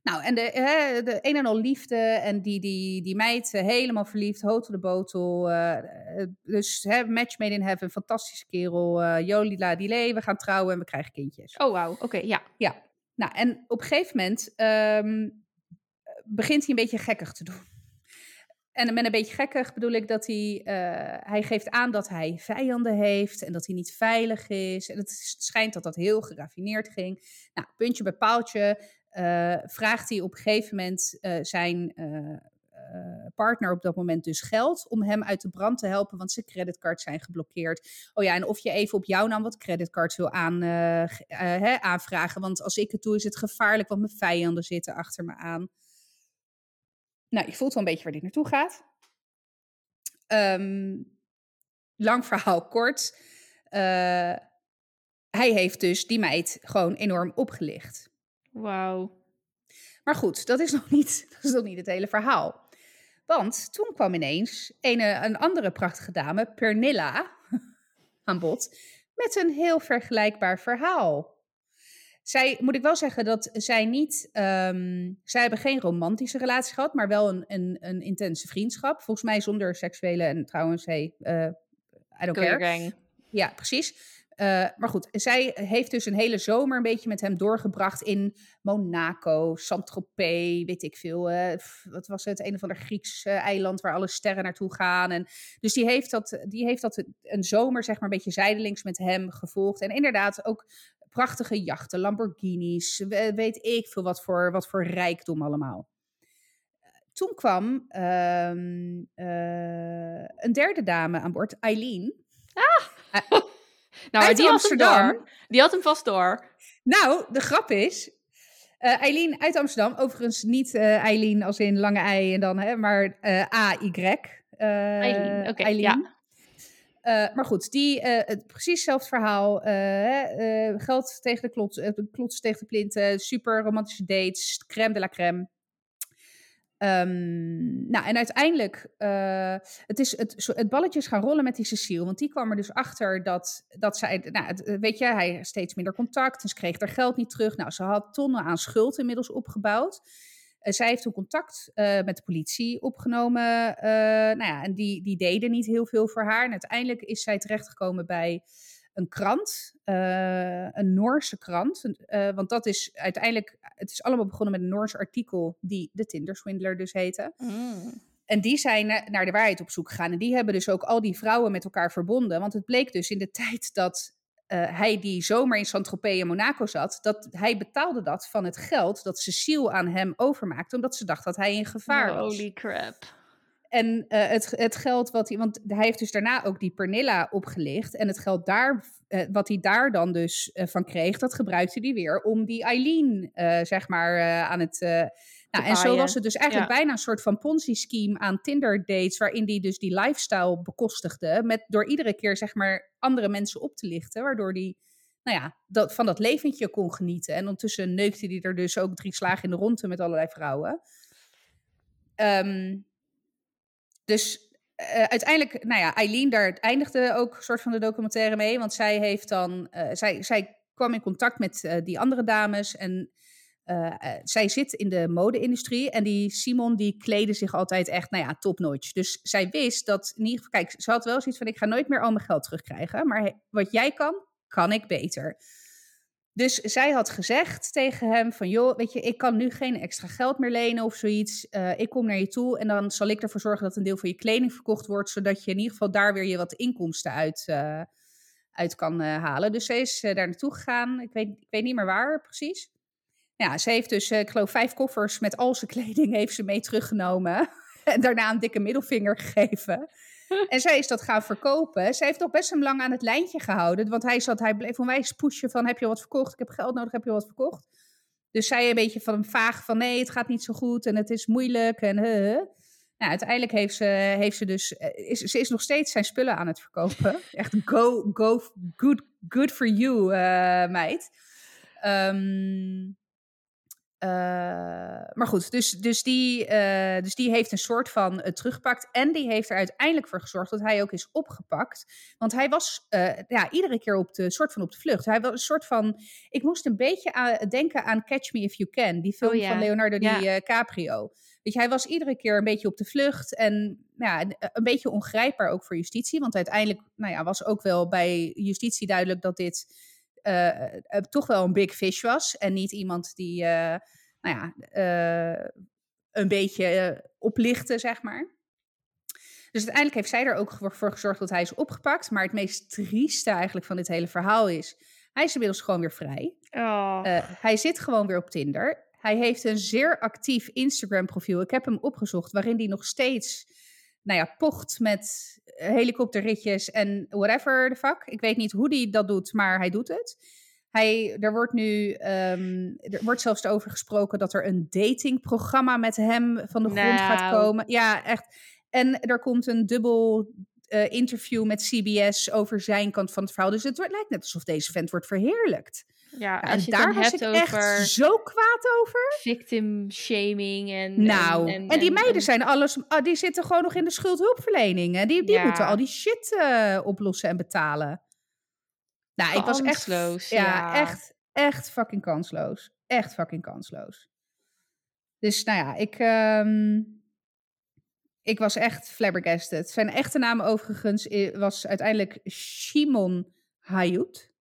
Nou, en de, hè, de een en al liefde en die, die, die meid eh, helemaal verliefd, hotel de botel. eh, dus hè, match made in heaven, fantastische kerel. eh Jolila Dile, we gaan trouwen en we krijgen kindjes. Oh, wauw. Oké, ja. Ja, nou en op een gegeven moment ehm, begint hij een beetje gekkig te doen. En met een beetje gekkig bedoel ik dat hij, eh, hij geeft aan dat hij vijanden heeft en dat hij niet veilig is. En het schijnt dat dat heel geraffineerd ging. Nou, puntje bij paaltje eh, vraagt hij op een gegeven moment eh, zijn eh, partner op dat moment dus geld om hem uit de brand te helpen, want zijn creditcards zijn geblokkeerd. Oh ja, en of je even op jouw naam wat creditcards wil aan, hè, aanvragen, want als ik het doe is het gevaarlijk, want mijn vijanden zitten achter me aan. Nou, je voelt wel een beetje waar dit naartoe gaat. Ehm, lang verhaal kort. Hij heeft dus die meid gewoon enorm opgelicht. Wauw. Maar goed, dat is [laughs] nog niet, dat is nog niet het hele verhaal. Want toen kwam ineens een, een andere prachtige dame, Pernilla, [laughs] aan bod. Met een heel vergelijkbaar verhaal. Zij, moet ik wel zeggen dat zij niet. ehm, zij hebben geen romantische relatie gehad, maar wel een, een, een intense vriendschap. Volgens mij zonder seksuele en trouwens, hey, eh, I don't care. Ja, precies. Eh, maar goed, zij heeft dus een hele zomer een beetje met hem doorgebracht in Monaco, Saint-Tropez, weet ik veel. wat was het? Een of ander Grieks eh, eiland waar alle sterren naartoe gaan. En, dus die heeft, dat, die heeft dat een zomer, zeg maar, een beetje zijdelings met hem gevolgd. En inderdaad ook prachtige jachten, Lamborghinis, we- weet ik veel wat voor, wat voor rijkdom allemaal. Toen kwam ehm, eh, een derde dame aan boord, Eileen. Nou, Uit die had hem Amsterdam. door. Die had hem vast door. Nou, de grap is. eh Eileen uit Amsterdam, overigens niet eh Eileen als in lange ei en dan, hè, maar eh A-Y. Eileen, oké, ja. Maar goed, die, het, precies hetzelfde verhaal. geld tegen de klots, klotsen tegen de plinten, super romantische dates, crème de la crème. Ehm, nou, en uiteindelijk, eh, het, is het, het balletje gaan rollen met die Cecile. Want die kwam er dus achter dat, dat zij, nou, eh, weet je, hij had steeds minder contact. Dus kreeg haar geld niet terug. Nou, ze had tonnen aan schuld inmiddels opgebouwd. Eh, zij heeft toen contact met de politie opgenomen. nou ja, en die, die deden niet heel veel voor haar. En uiteindelijk is zij terechtgekomen bij een krant, eh, een Noorse krant. Eh, want dat is uiteindelijk, het is allemaal begonnen met een Noors artikel die de Tinder Swindler dus heette. En die zijn na- naar de waarheid op zoek gegaan. En die hebben dus ook al die vrouwen met elkaar verbonden. Want het bleek dus in de [laughs] tijd dat eh, hij die zomer in Saint-Tropez en Monaco zat, dat hij betaalde dat van het geld dat Cecile aan hem overmaakte, omdat ze dacht dat hij in gevaar was. Holy crap. En eh, het, het geld wat hij, want hij heeft dus daarna ook die Pernilla opgelicht. En het geld daar, eh, wat hij daar dan dus eh, van kreeg, dat gebruikte hij weer om die Eileen, zeg maar, aan het. nou, en zo was het dus eigenlijk Ja. bijna een soort van Ponzi-scheme aan Tinder-dates, waarin hij dus die lifestyle bekostigde, met, door iedere keer, zeg maar, andere mensen op te lichten, waardoor hij, nou ja, dat, van dat leventje kon genieten. En ondertussen neukte hij er dus ook drie slagen in de ronde met allerlei vrouwen. Ehm, dus eh, uiteindelijk, nou ja, Eileen, daar eindigde ook een soort van de documentaire mee. Want zij heeft dan, eh, zij, zij kwam in contact met eh, die andere dames. En zij zit in de mode-industrie. En die Simon, die kleedde zich altijd echt, nou ja, topnotch. Dus zij wist dat, in ieder geval, kijk, ze had wel zoiets van: ik ga nooit meer al mijn geld terugkrijgen. Maar wat jij kan, kan ik beter. Dus zij had gezegd tegen hem van, joh, weet je, ik kan nu geen extra geld meer lenen of zoiets. Eh, ik kom naar je toe en dan zal ik ervoor zorgen dat een deel van je kleding verkocht wordt, zodat je in ieder geval daar weer je wat inkomsten uit, eh, uit kan eh, halen. Dus ze is daar naartoe gegaan. Ik weet, ik weet niet meer waar precies. Ja, ze heeft dus, ik geloof, vijf koffers met al zijn kleding heeft ze mee teruggenomen. [laughs] En daarna een dikke middelvinger gegeven. En zij is dat gaan verkopen. Zij heeft nog best een lang aan het lijntje gehouden. Want hij, zat, hij bleef onwijs pushen van, heb je wat verkocht? Ik heb geld nodig, heb je wat verkocht? Dus zij een beetje van vaag van, nee, het gaat niet zo goed en het is moeilijk en huh. Nou, uiteindelijk heeft ze, heeft ze dus, eh, is, ze is nog steeds zijn spullen aan het verkopen. [laughs] Echt go, go, good, good for you, eh, meid. Ehm, Uh, maar goed, dus, dus, die, uh, dus die heeft een soort van uh, teruggepakt. En die heeft er uiteindelijk voor gezorgd dat hij ook is opgepakt. Want hij was ja, iedere keer op de, soort van op de vlucht. Hij was een soort van. Ik moest een beetje aan, denken aan Catch Me If You Can, die film Oh, ja. van Leonardo Ja. DiCaprio. Weet je, hij was iedere keer een beetje op de vlucht. En ja, een, een beetje ongrijpbaar ook voor justitie. Want uiteindelijk nou ja, was ook wel bij justitie duidelijk dat dit eh, eh, toch wel een big fish was. En niet iemand die, eh, nou ja, eh, een beetje eh, oplichtte, zeg maar. Dus uiteindelijk heeft zij er ook voor gezorgd dat hij is opgepakt. Maar het meest trieste eigenlijk van dit hele verhaal is... hij is inmiddels gewoon weer vrij. Oh. Eh, hij zit gewoon weer op Tinder. Hij heeft een zeer actief Instagram-profiel. Ik heb hem opgezocht, waarin hij nog steeds, nou ja, pocht met helikopterritjes en whatever the fuck. Ik weet niet hoe hij dat doet, maar hij doet het. Hij, er wordt nu, ehm, er wordt zelfs over gesproken dat er een datingprogramma met hem van de grond gaat Nou. komen. Ja, echt. En er komt een dubbel eh, interview met CBS over zijn kant van het verhaal. Dus het wordt- lijkt net alsof deze vent wordt verheerlijkt. ja, en daar was ik echt zo kwaad over. victim shaming en... Nou, en, die meiden en- zijn alles, ah, die zitten gewoon nog in de schuldhulpverlening. hè. Die, die Ja. moeten al die shit eh, oplossen en betalen. Nou, ik was echt, Kansloos, ja, ja. echt, echt fucking kansloos. Echt fucking kansloos. Dus nou ja, ik, ehm, ik was echt flabbergasted. Zijn echte naam overigens was uiteindelijk Shimon Hayut.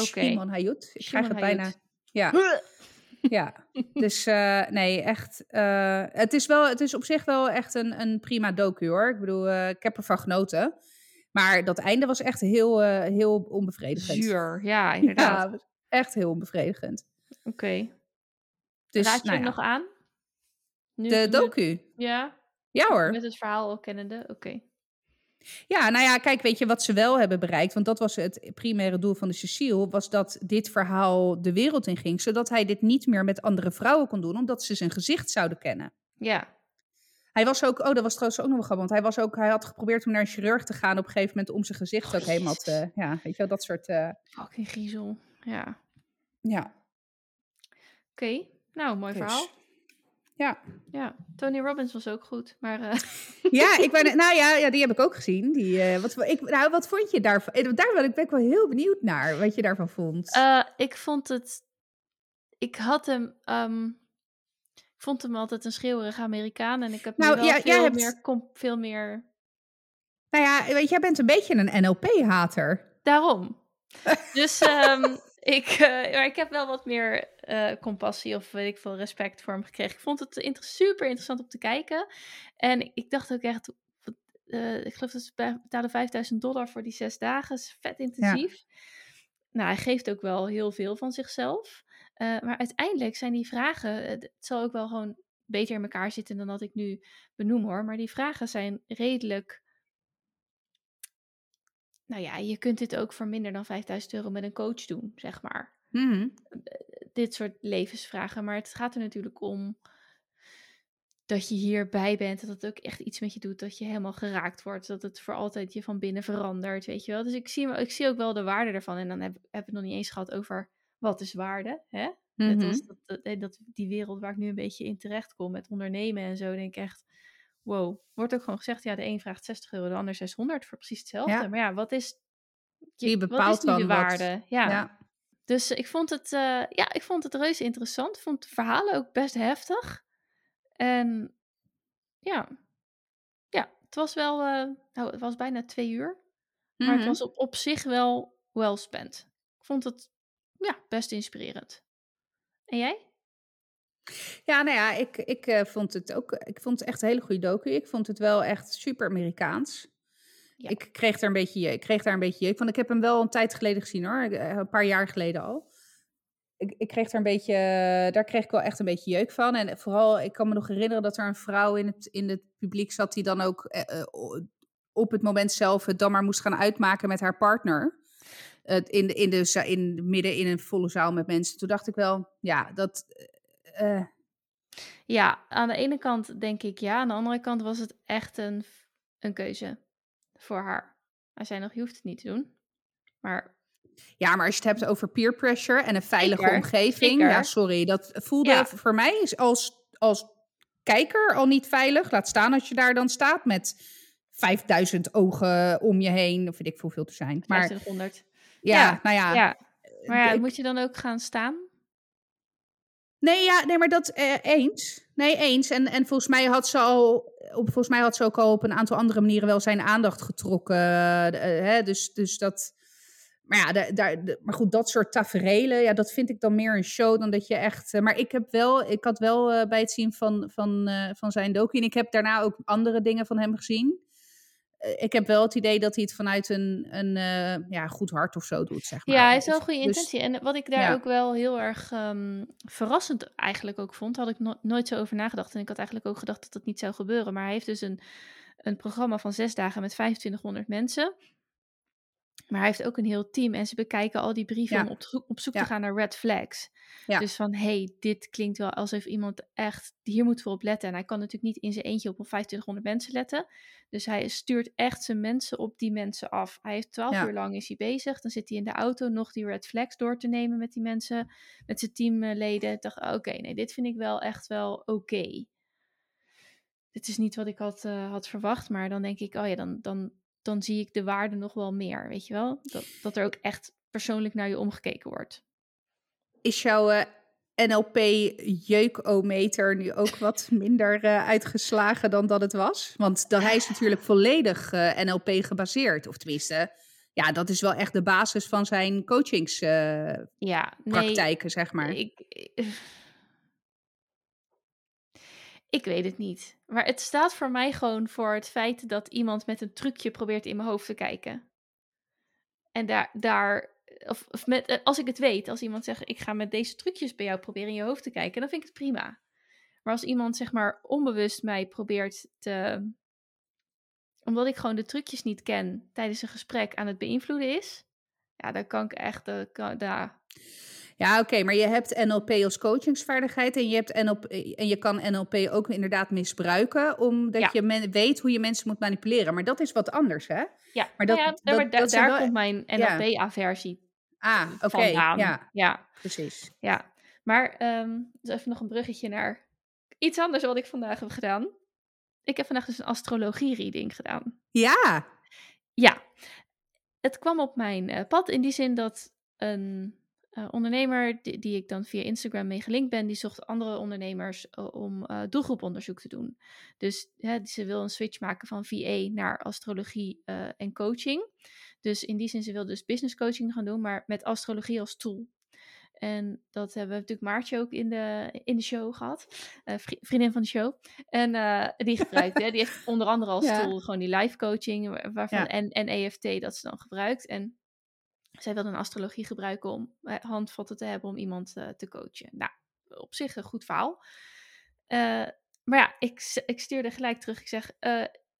Oké. Shimon Hayut. Ik krijg het bijna. Ja. Ja, dus eh, nee, echt. eh, het, is wel, het is op zich wel echt een, een prima docu hoor. Ik bedoel, eh, ik heb ervan genoten. Maar dat einde was echt heel, heel onbevredigend. Zuur, ja, [laughs] inderdaad. Ja, echt heel onbevredigend. Oké. Dus, Raad je nou hem ja, nog aan? Nu- De nu- docu. Ja, Ja hoor. met het verhaal ook kennende. Oké. Ja, nou ja, kijk, weet je wat ze wel hebben bereikt? Want dat was het primaire doel van de Cecile. Was dat dit verhaal de wereld in ging. Zodat hij dit niet meer met andere vrouwen kon doen. Omdat ze zijn gezicht zouden kennen. Ja. Hij was ook, oh, dat was trouwens ook nog wel grappig. Want hij, was ook, hij had geprobeerd om naar een chirurg te gaan op een gegeven moment om zijn gezicht ook Oh, helemaal te. Ja, weet je wel, dat soort. eh, Fucking griezel. Ja. ja. Oké. Nou, mooi Dus. verhaal. Ja. Ja. Tony Robbins was ook goed. Maar eh, [laughs] Ja, ik ben, nou ja, ja, die heb ik ook gezien. Die, eh, wat, ik, nou, wat vond je daarvan? Eh, Daar ben ik, ben ik wel heel benieuwd naar, wat je daarvan vond. ik vond het... Ik had hem... ehm, ik vond hem altijd een schreeuwerige Amerikaan. En ik heb Nou, nu wel ja, jij veel, hebt- meer, kom, veel meer... nou ja, weet je, jij bent een beetje een NLP-hater. Daarom. [laughs] Dus ehm, ik, eh, maar ik heb wel wat meer eh, compassie of weet ik veel respect voor hem gekregen. Ik vond het inter- super interessant om te kijken. En ik dacht ook echt, eh, ik geloof dat ze be- betalen 5000 dollar voor die zes dagen. Is vet intensief. Nou, hij geeft ook wel heel veel van zichzelf. Maar uiteindelijk zijn die vragen, het zal ook wel gewoon beter in elkaar zitten dan dat ik nu benoem hoor. Maar die vragen zijn redelijk. Nou ja, je kunt dit ook voor minder dan 5000 euro met een coach doen, zeg maar. Mhm. Dit soort levensvragen. Maar het gaat er natuurlijk om dat je hierbij bent. Dat het ook echt iets met je doet. Dat je helemaal geraakt wordt. Dat het voor altijd je van binnen verandert, weet je wel. Dus ik zie, ik zie ook wel de waarde ervan. En dan heb, heb ik het nog niet eens gehad over wat is waarde, hè? Mhm. dat, dat, eh, dat, die wereld waar ik nu een beetje in terecht kom met ondernemen en zo, denk ik echt, wow. Wordt ook gewoon gezegd, ja, de een vraagt 60 euro, de ander 600 voor precies hetzelfde. Ja. Maar ja, wat is, je, Wie wat bepaalt is nu de wat? waarde? Ja. Ja. Dus ik vond het, eh, ja, ik vond het reuze interessant. Ik vond de verhalen ook best heftig. En ja, ja, het was wel, eh, nou, het was bijna twee uur. Maar het Mhm. was op, op zich wel well spent. Ik vond het, ja, best inspirerend. En jij? Ja, nou ja, ik, ik eh, vond het ook. Ik vond het echt een hele goede docu. Ik vond het wel echt super Amerikaans. Ja. Ik kreeg daar een beetje, ik kreeg daar een beetje jeuk van. Ik heb hem wel een tijd geleden gezien hoor, eh, een paar jaar geleden al. Ik, ik kreeg daar een beetje, daar kreeg ik wel echt een beetje jeuk van. En vooral, ik kan me nog herinneren dat er een vrouw in het, in het publiek zat die dan ook eh, eh, op het moment zelf het dan maar moest gaan uitmaken met haar partner. Eh, in, de, in, de, in midden in een volle zaal met mensen. Toen dacht ik wel, ja, dat. Eh, Ja, aan de ene kant denk ik ja. Aan de andere kant was het echt een, een keuze voor haar. Hij zei nog, je hoeft het niet te doen. Maar Ja, maar als je het hebt over peer pressure en een veilige Zeker, omgeving. zeker. Ja, sorry. Dat voelde Ja. voor mij is als, als kijker al niet veilig. Laat staan als je daar dan staat met 5000 ogen om je heen. Of weet ik veel hoeveel te zijn. Maar 2500. ja, Ja, nou ja. Ja. Maar ja, ik- moet je dan ook gaan staan? Nee, ja, nee, maar dat eh, eens. Nee, eens. En, en volgens mij had ze al, volgens mij had ze ook al op een aantal andere manieren wel zijn aandacht getrokken. eh, hè, dus, dus dat. Maar ja, daar, daar, maar goed, dat soort taferelen, ja, dat vind ik dan meer een show dan dat je echt. eh, maar ik heb wel, ik had wel eh, bij het zien van, van, eh, van zijn docu, en ik heb daarna ook andere dingen van hem gezien. Eh, ik heb wel het idee dat hij het vanuit een, een eh, ja, goed hart of zo doet, zeg maar. Ja, hij is wel een goede dus- intentie. En wat ik daar ja. ook wel heel erg ehm, verrassend eigenlijk ook vond, had ik no- nooit zo over nagedacht. En ik had eigenlijk ook gedacht dat dat niet zou gebeuren. Maar hij heeft dus een, een programma van zes dagen met 2500 mensen. Maar hij heeft ook een heel team en ze bekijken al die brieven Ja. om op, zoek- op zoek Ja. te gaan naar red flags. Ja. Dus van, hey, dit klinkt wel alsof iemand echt, hier moeten we op letten. En hij kan natuurlijk niet in zijn eentje op 2500 mensen letten. Dus hij stuurt echt zijn mensen op die mensen af. Hij heeft 12 Ja. uur lang is hij bezig. Dan zit hij in de auto nog die red flags door te nemen met die mensen, met zijn teamleden. Ik dacht, oké, nee, dit vind ik wel echt wel oké. Dit is niet wat ik had, eh, had verwacht, maar dan denk ik, oh ja, dan, dan, dan zie ik de waarde nog wel meer, weet je wel? Dat, dat er ook echt persoonlijk naar je omgekeken wordt. Is jouw eh, NLP-jeukometer nu ook wat minder eh, uitgeslagen dan dat het was? Want dan, hij is natuurlijk volledig eh, NLP gebaseerd. Of tenminste, ja, dat is wel echt de basis van zijn coachingspraktijken, Ja, nee, zeg maar. ik, ik weet het niet. Maar het staat voor mij gewoon voor het feit dat iemand met een trucje probeert in mijn hoofd te kijken. En daar, daar of, of met, eh, als ik het weet, als iemand zegt, ik ga met deze trucjes bij jou proberen in je hoofd te kijken, dan vind ik het prima. Maar als iemand zeg maar onbewust mij probeert te, omdat ik gewoon de trucjes niet ken tijdens een gesprek aan het beïnvloeden is, ja, dan kan ik echt, kan, daar, Ja, oké, maar je hebt NLP als coachingsvaardigheid en je, hebt NLP, en je kan NLP ook inderdaad misbruiken, omdat Ja. je men- weet hoe je mensen moet manipuleren. Maar dat is wat anders, hè? Ja, Maar nou dat- ja, dat- maar daar wel- komt mijn. NLP-aversie Ah, oké, ja, ja, precies. ja. Maar ehm, dus even nog een bruggetje naar iets anders wat ik vandaag heb gedaan. Ik heb vandaag dus een astrologie-reading gedaan. Ja, Ja, het kwam op mijn eh, pad in die zin dat een eh, ondernemer, die, die ik dan via Instagram mee gelinkt ben, die zocht andere ondernemers eh, om doelgroeponderzoek te doen. Dus hè, ze wil een switch maken van VA naar astrologie en coaching. Dus in die zin, ze wil dus business coaching gaan doen, maar met astrologie als tool. En dat hebben we natuurlijk Maartje ook in de, in de show gehad. eh, vri- vriendin van de show. En eh, die gebruikt, hè, die heeft onder andere [laughs] als Ja. tool gewoon die live coaching wa- waarvan, Ja. en, en EFT dat ze dan gebruikt. En zij wilde een astrologie gebruiken om eh, handvatten te hebben om iemand te coachen. Nou, op zich een goed verhaal. Maar ja, ik, ik stuurde gelijk terug. Ik zeg,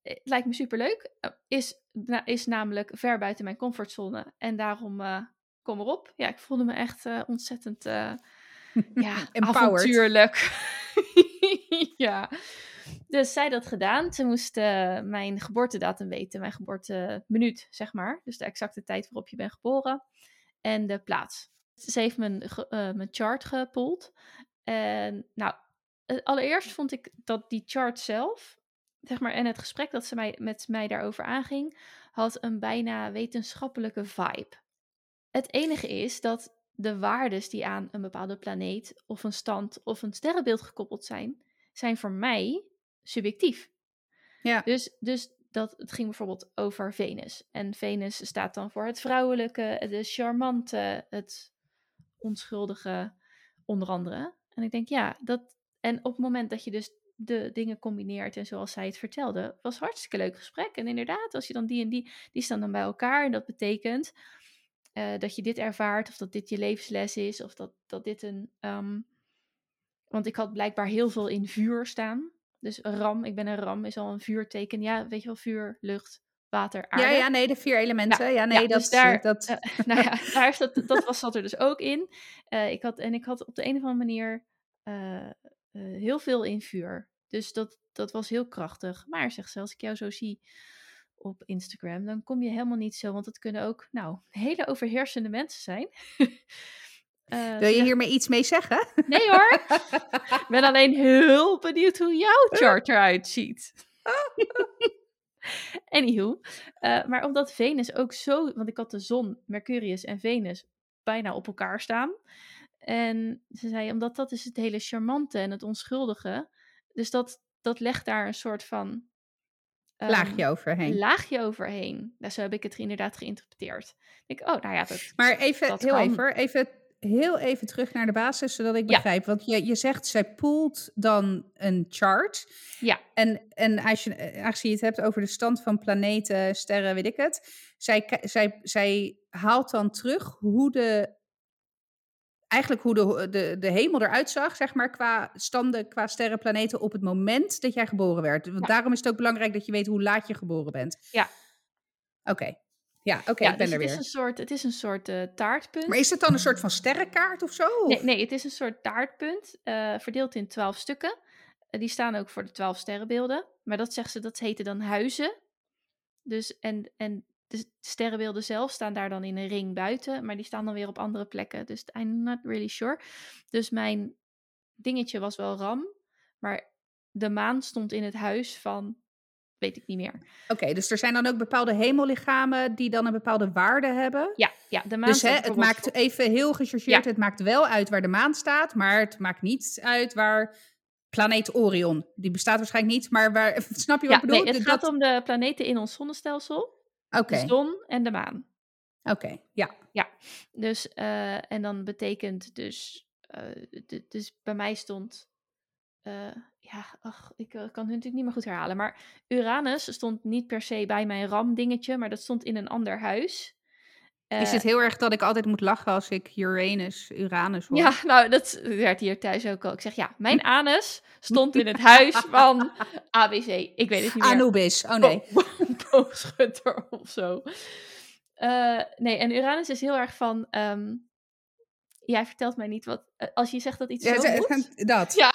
het lijkt me superleuk. Eh, is, is namelijk ver buiten mijn comfortzone. En daarom eh, kom erop. Ja, ik voelde me echt eh, ontzettend eh, [laughs] ja, Empowered. avontuurlijk. [laughs] ja. Dus zij dat gedaan. Ze moest eh, mijn geboortedatum weten, mijn geboorteminuut, zeg maar. Dus de exacte tijd waarop je bent geboren. En de plaats. Ze heeft mijn, eh, mijn chart gepoeld. En nou, eh, allereerst vond ik dat die chart zelf, zeg maar, en het gesprek dat ze mij, met mij daarover aanging, had een bijna wetenschappelijke vibe. Het enige is dat de waardes die aan een bepaalde planeet of een stand of een sterrenbeeld gekoppeld zijn, zijn voor mij subjectief. ja. Dus, dus dat, het ging bijvoorbeeld over Venus. En Venus staat dan voor het vrouwelijke, de charmante, het onschuldige, onder andere. En ik denk, ja, dat. En op het moment dat je dus de dingen combineert en zoals zij het vertelde, was een hartstikke leuk gesprek. En inderdaad, als je dan die en die, die staan dan bij elkaar. En dat betekent eh, dat je dit ervaart, of dat dit je levensles is, of dat, dat dit een. ehm, want ik had blijkbaar heel veel in vuur staan. Dus ram, ik ben een ram, is al een vuurteken. Ja, weet je wel, vuur, lucht, water, aarde. ja, ja, nee, de vier elementen. Nou, ja, nee, ja, dat, dus daar- dat, Eh, [laughs] nou ja, daar is dat, dat was, zat er dus ook in. Eh, ik had, en ik had op de een of andere manier eh, heel veel in vuur. Dus dat, dat was heel krachtig. Maar zegt ze, als ik jou zo zie op Instagram, dan kom je helemaal niet zo, want het kunnen ook, nou, [laughs] hele overheersende mensen zijn. Uh, [laughs] Wil je hiermee iets mee zeggen? Nee hoor. Ik ben alleen heel benieuwd hoe jouw [laughs] chart eruit ziet. Anywho, uh, maar omdat Venus ook zo, want ik had de zon, Mercurius en Venus bijna op elkaar staan. En ze zei, omdat dat is het hele charmante en het onschuldige. Dus dat, dat legt daar een soort van... Um, laagje overheen. Laagje overheen. Nou, zo heb ik het inderdaad geïnterpreteerd. Ik, oh, nou ja, dat, Maar even, heel kan. even, even heel even terug naar de basis, zodat ik begrijp. Want je, je zegt, zij poelt dan een chart. Ja. En, en als je, aangezien je het hebt over de stand van planeten, sterren, weet ik het. Zij, zij, zij haalt dan terug hoe de... Eigenlijk hoe de, de, de hemel eruit zag, zeg maar, qua standen, qua sterren, planeten op het moment dat jij geboren werd. Want daarom is het ook belangrijk dat je weet hoe laat je geboren bent. Ja. Oké. Ja, oké, ik ben dus er het weer. Is een soort, het is een soort uh, taartpunt. Maar is het dan een soort van sterrenkaart of zo? Nee, nee het is een soort taartpunt, uh, verdeeld in twaalf stukken. Uh, die staan ook voor de twaalf sterrenbeelden. Maar dat zeggen ze, dat heten dan huizen. Dus, en, en de sterrenbeelden zelf staan daar dan in een ring buiten. Maar die staan dan weer op andere plekken. Dus I'm not really sure. Dus mijn dingetje was wel ram. Maar de maan stond in het huis van weet ik niet meer. Oké, dus er zijn dan ook bepaalde hemellichamen die dan een bepaalde waarde hebben? Ja, ja de maan Dus hè, het maakt even heel gechargeerd, ja. het maakt wel uit waar de maan staat, maar het maakt niet uit waar planeet Orion, die bestaat waarschijnlijk niet, maar waar, [laughs] snap je wat ja, ik bedoel? Nee, het dat... gaat om de planeten in ons zonnestelsel. De zon en de maan. Oké, ja. Ja, dus, uh, en dan betekent dus, uh, dus bij mij stond uh, ja, ach, ik kan het natuurlijk niet meer goed herhalen. Maar Uranus stond niet per se bij mijn RAM-dingetje, maar dat stond in een ander huis. Uh, is het heel erg dat ik altijd moet lachen als ik Uranus, Uranus hoor? Ja, [laughs] nou, dat werd hier thuis ook al. Ik zeg ja, mijn [laughs] anus stond in het huis van [laughs] ABC. Ik weet het niet meer. Anubis, oh nee. Boogschutter of zo. nee, en Uranus is heel erg van... Um, jij vertelt mij niet wat... als je zegt dat iets ja, zo moet... Dat. Ja,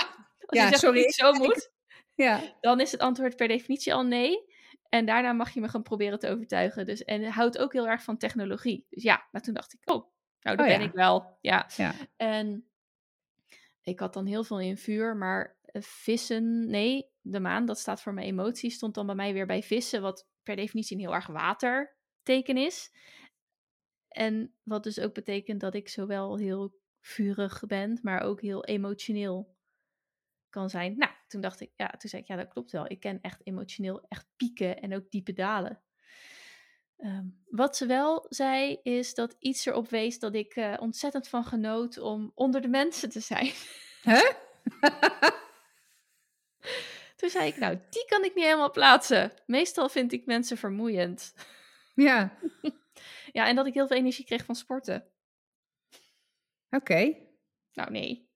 als ja, je zegt sorry. dat het zo moet, ja. dan is het antwoord per definitie al nee. En daarna mag je me gaan proberen te overtuigen. Dus, en houdt ook heel erg van technologie. Dus ja, maar toen dacht ik, oh, nou, dat oh, ben ja. ik wel. Ja. ja. En ik had dan heel veel in vuur, maar vissen, nee, de maan, dat staat voor mijn emoties, stond dan bij mij weer bij vissen, wat per definitie een heel erg waterteken is. En wat dus ook betekent dat ik zowel heel vurig ben, maar ook heel emotioneel kan zijn. Nou, toen dacht ik, ja, toen zei ik, ja, dat klopt wel. Ik ken echt emotioneel echt pieken en ook diepe dalen. Um, wat ze wel zei, is dat iets erop wees dat ik uh, ontzettend van genoot om onder de mensen te zijn. Huh? [laughs] toen zei ik, nou, die kan ik niet helemaal plaatsen. Meestal vind ik mensen vermoeiend. Ja. [laughs] ja, en dat ik heel veel energie kreeg van sporten. Oké. Okay. Nou, nee.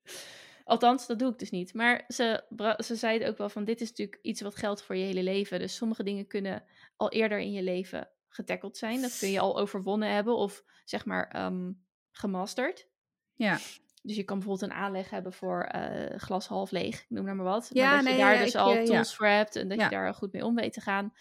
Althans, dat doe ik dus niet. Maar ze, ze zeiden ook wel van, dit is natuurlijk iets wat geldt voor je hele leven. Dus sommige dingen kunnen al eerder in je leven getackeld zijn. Dat kun je al overwonnen hebben of zeg maar um, gemasterd. Ja. Dus je kan bijvoorbeeld een aanleg hebben voor uh, glas half leeg, noem maar, maar wat. Ja, maar dat nee, je daar ja, dus ik, al uh, tools ja. voor hebt en dat je daar goed mee om weet te gaan.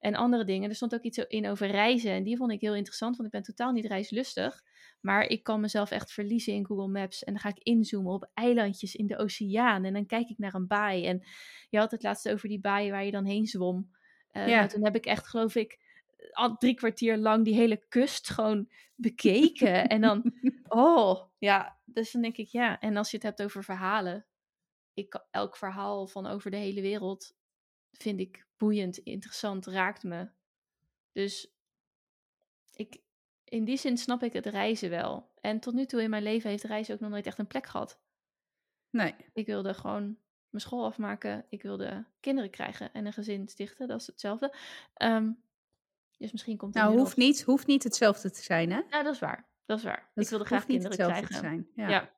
En andere dingen. Er stond ook iets in over reizen en die vond ik heel interessant, want ik ben totaal niet reislustig. Maar ik kan mezelf echt verliezen in Google Maps. En dan ga ik inzoomen op eilandjes in de oceaan. En dan kijk ik naar een baai. En je had het laatst over die baai waar je dan heen zwom. Uh, Ja. nou, toen heb ik echt, geloof ik, al drie kwartier lang die hele kust gewoon bekeken. en dan, [laughs] oh, ja. Dus dan denk ik, ja. En als je het hebt over verhalen. Ik, elk verhaal van over de hele wereld vind ik boeiend, interessant, raakt me. Dus ik, in die zin snap ik het reizen wel. En tot nu toe in mijn leven heeft reizen ook nog nooit echt een plek gehad. Nee. Ik wilde gewoon mijn school afmaken. Ik wilde kinderen krijgen en een gezin stichten. Dat is hetzelfde. Ehm, dus misschien komt het Nou, hoeft niet, hoeft niet hetzelfde te zijn, hè? Ja, dat is waar. Dat is waar. Dat ik wilde graag kinderen hetzelfde krijgen. te zijn. Ja. Ja.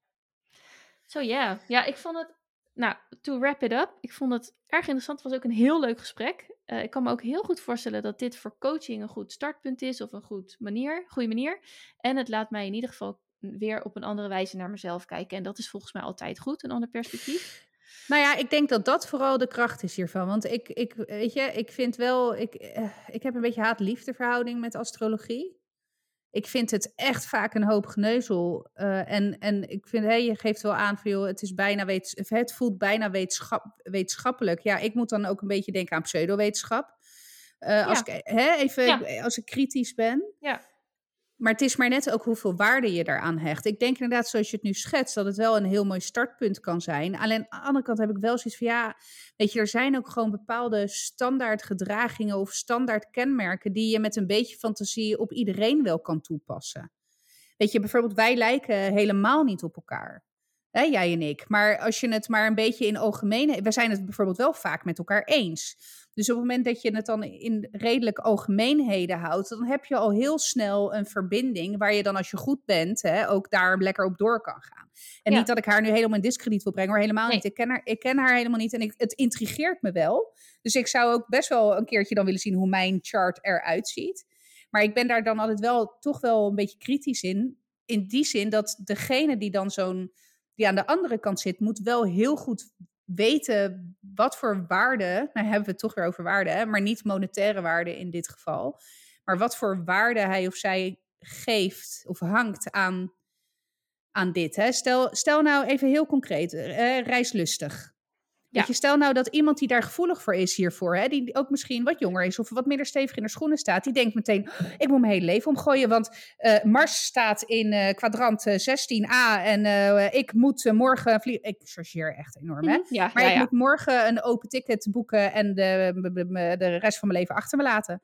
Zo ja. Ja, ik vond het... Nou, to wrap it up. Ik vond het erg interessant. Het was ook een heel leuk gesprek. Eh, ik kan me ook heel goed voorstellen dat dit voor coaching een goed startpunt is. Of een goed manier, goede manier. En het laat mij in ieder geval weer op een andere wijze naar mezelf kijken. En dat is volgens mij altijd goed, een ander perspectief. Nou ja, ik denk dat dat vooral de kracht is hiervan. Want ik, ik weet je, ik vind wel, ik, eh, ik heb een beetje haat-liefde verhouding met astrologie. Ik vind het echt vaak een hoop geneuzel. Uh, en, en ik vind, hey, je geeft wel aan van, joh, het, is bijna wetens, het voelt bijna wetenschap, wetenschappelijk. Ja, ik moet dan ook een beetje denken aan pseudowetenschap. Uh, als, ik, hè, even, ja. als ik kritisch ben. Ja. Maar het is maar net ook hoeveel waarde je daaraan hecht. Ik denk inderdaad, zoals je het nu schetst, dat het wel een heel mooi startpunt kan zijn. Alleen aan de andere kant heb ik wel zoiets van, ja, weet je, er zijn ook gewoon bepaalde standaard gedragingen of standaard kenmerken die je met een beetje fantasie op iedereen wel kan toepassen. Weet je, bijvoorbeeld wij lijken helemaal niet op elkaar. Hè, jij en ik. Maar als je het maar een beetje in algemeen... We zijn het bijvoorbeeld wel vaak met elkaar eens. Dus op het moment dat je het dan in redelijk algemeenheden houdt, dan heb je al heel snel een verbinding waar je dan als je goed bent, hè, ook daar lekker op door kan gaan. En niet dat ik haar nu helemaal in discrediet wil brengen, maar helemaal niet. Ik ken, haar, ik ken haar helemaal niet en ik, het intrigeert me wel. Dus ik zou ook best wel een keertje dan willen zien hoe mijn chart eruit ziet. Maar ik ben daar dan altijd wel toch wel een beetje kritisch in. In die zin dat degene die dan zo'n die aan de andere kant zit, moet wel heel goed weten wat voor waarde, nou hebben we het toch weer over waarde, hè, maar niet monetaire waarde in dit geval, maar wat voor waarde hij of zij geeft of hangt aan, aan dit. Stel, stel nou even heel concreet, eh, reislustig. Ja. je, stel nou dat iemand die daar gevoelig voor is hiervoor, hè, die ook misschien wat jonger is of wat minder stevig in de schoenen staat, die denkt meteen: ik moet mijn hele leven omgooien, want uh, Mars staat in uh, kwadrant 16a en uh, ik moet morgen vliegen. Ik chargeer echt enorm, hè? Ja, maar ja, ik moet morgen een open ticket boeken en de, de rest van mijn leven achter me laten.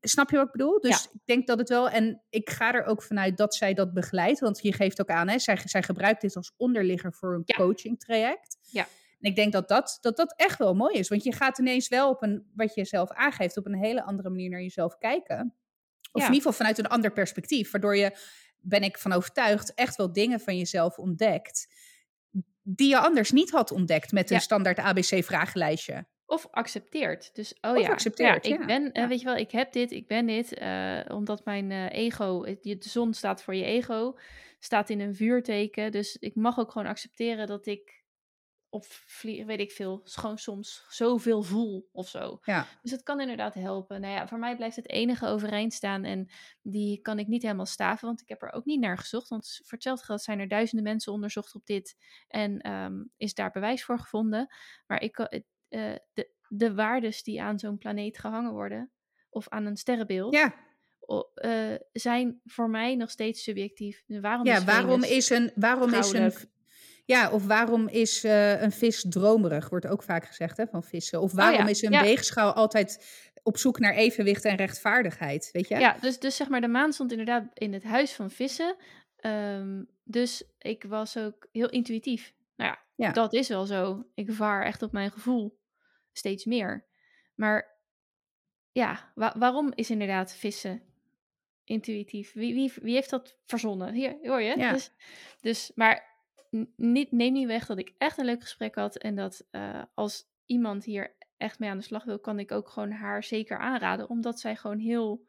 Snap je wat ik bedoel? Dus ik denk dat het wel. En ik ga er ook vanuit dat zij dat begeleidt. Want je geeft ook aan, hè, zij, zij gebruikt dit als onderligger voor een coaching traject. Ja. En ik denk dat dat, dat dat echt wel mooi is. Want je gaat ineens wel op een, wat je zelf aangeeft, op een hele andere manier naar jezelf kijken. Of in ieder geval vanuit een ander perspectief. Waardoor je, ben ik van overtuigd, echt wel dingen van jezelf ontdekt. Die je anders niet had ontdekt met een standaard ABC-vragenlijstje. Of accepteert. Dus, oh of ja, accepteert, ja, ik ben, uh, weet je wel, ik heb dit, ik ben dit. Uh, omdat mijn uh, ego, de zon staat voor je ego, staat in een vuurteken. Dus ik mag ook gewoon accepteren dat ik of weet ik veel, gewoon soms zoveel voel of zo. Ja. Dus het kan inderdaad helpen. Nou ja, voor mij blijft het enige overeind staan en die kan ik niet helemaal staven, want ik heb er ook niet naar gezocht. Want voor hetzelfde geld zijn er duizenden mensen onderzocht op dit en um, is daar bewijs voor gevonden. Maar ik, uh, de, de waardes die aan zo'n planeet gehangen worden, of aan een sterrenbeeld, ja. Uh, zijn voor mij nog steeds subjectief. Waarom ja, is waarom is een, waarom is een ja, of waarom is uh, een vis dromerig? Wordt ook vaak gezegd hè, van vissen. Of waarom oh ja, is een ja. weegschaal altijd op zoek naar evenwicht en rechtvaardigheid? Weet je? Ja, dus, dus zeg maar, de maan stond inderdaad in het huis van vissen. Um, dus ik was ook heel intuïtief. Nou ja, ja, dat is wel zo. Ik vaar echt op mijn gevoel steeds meer. Maar ja, wa waarom is inderdaad vissen intuïtief? Wie, wie, wie heeft dat verzonnen? Hier, hoor je? Ja. Dus, dus, maar niet, neem niet weg dat ik echt een leuk gesprek had. En dat uh, als iemand hier echt mee aan de slag wil, kan ik ook gewoon haar zeker aanraden. Omdat zij gewoon heel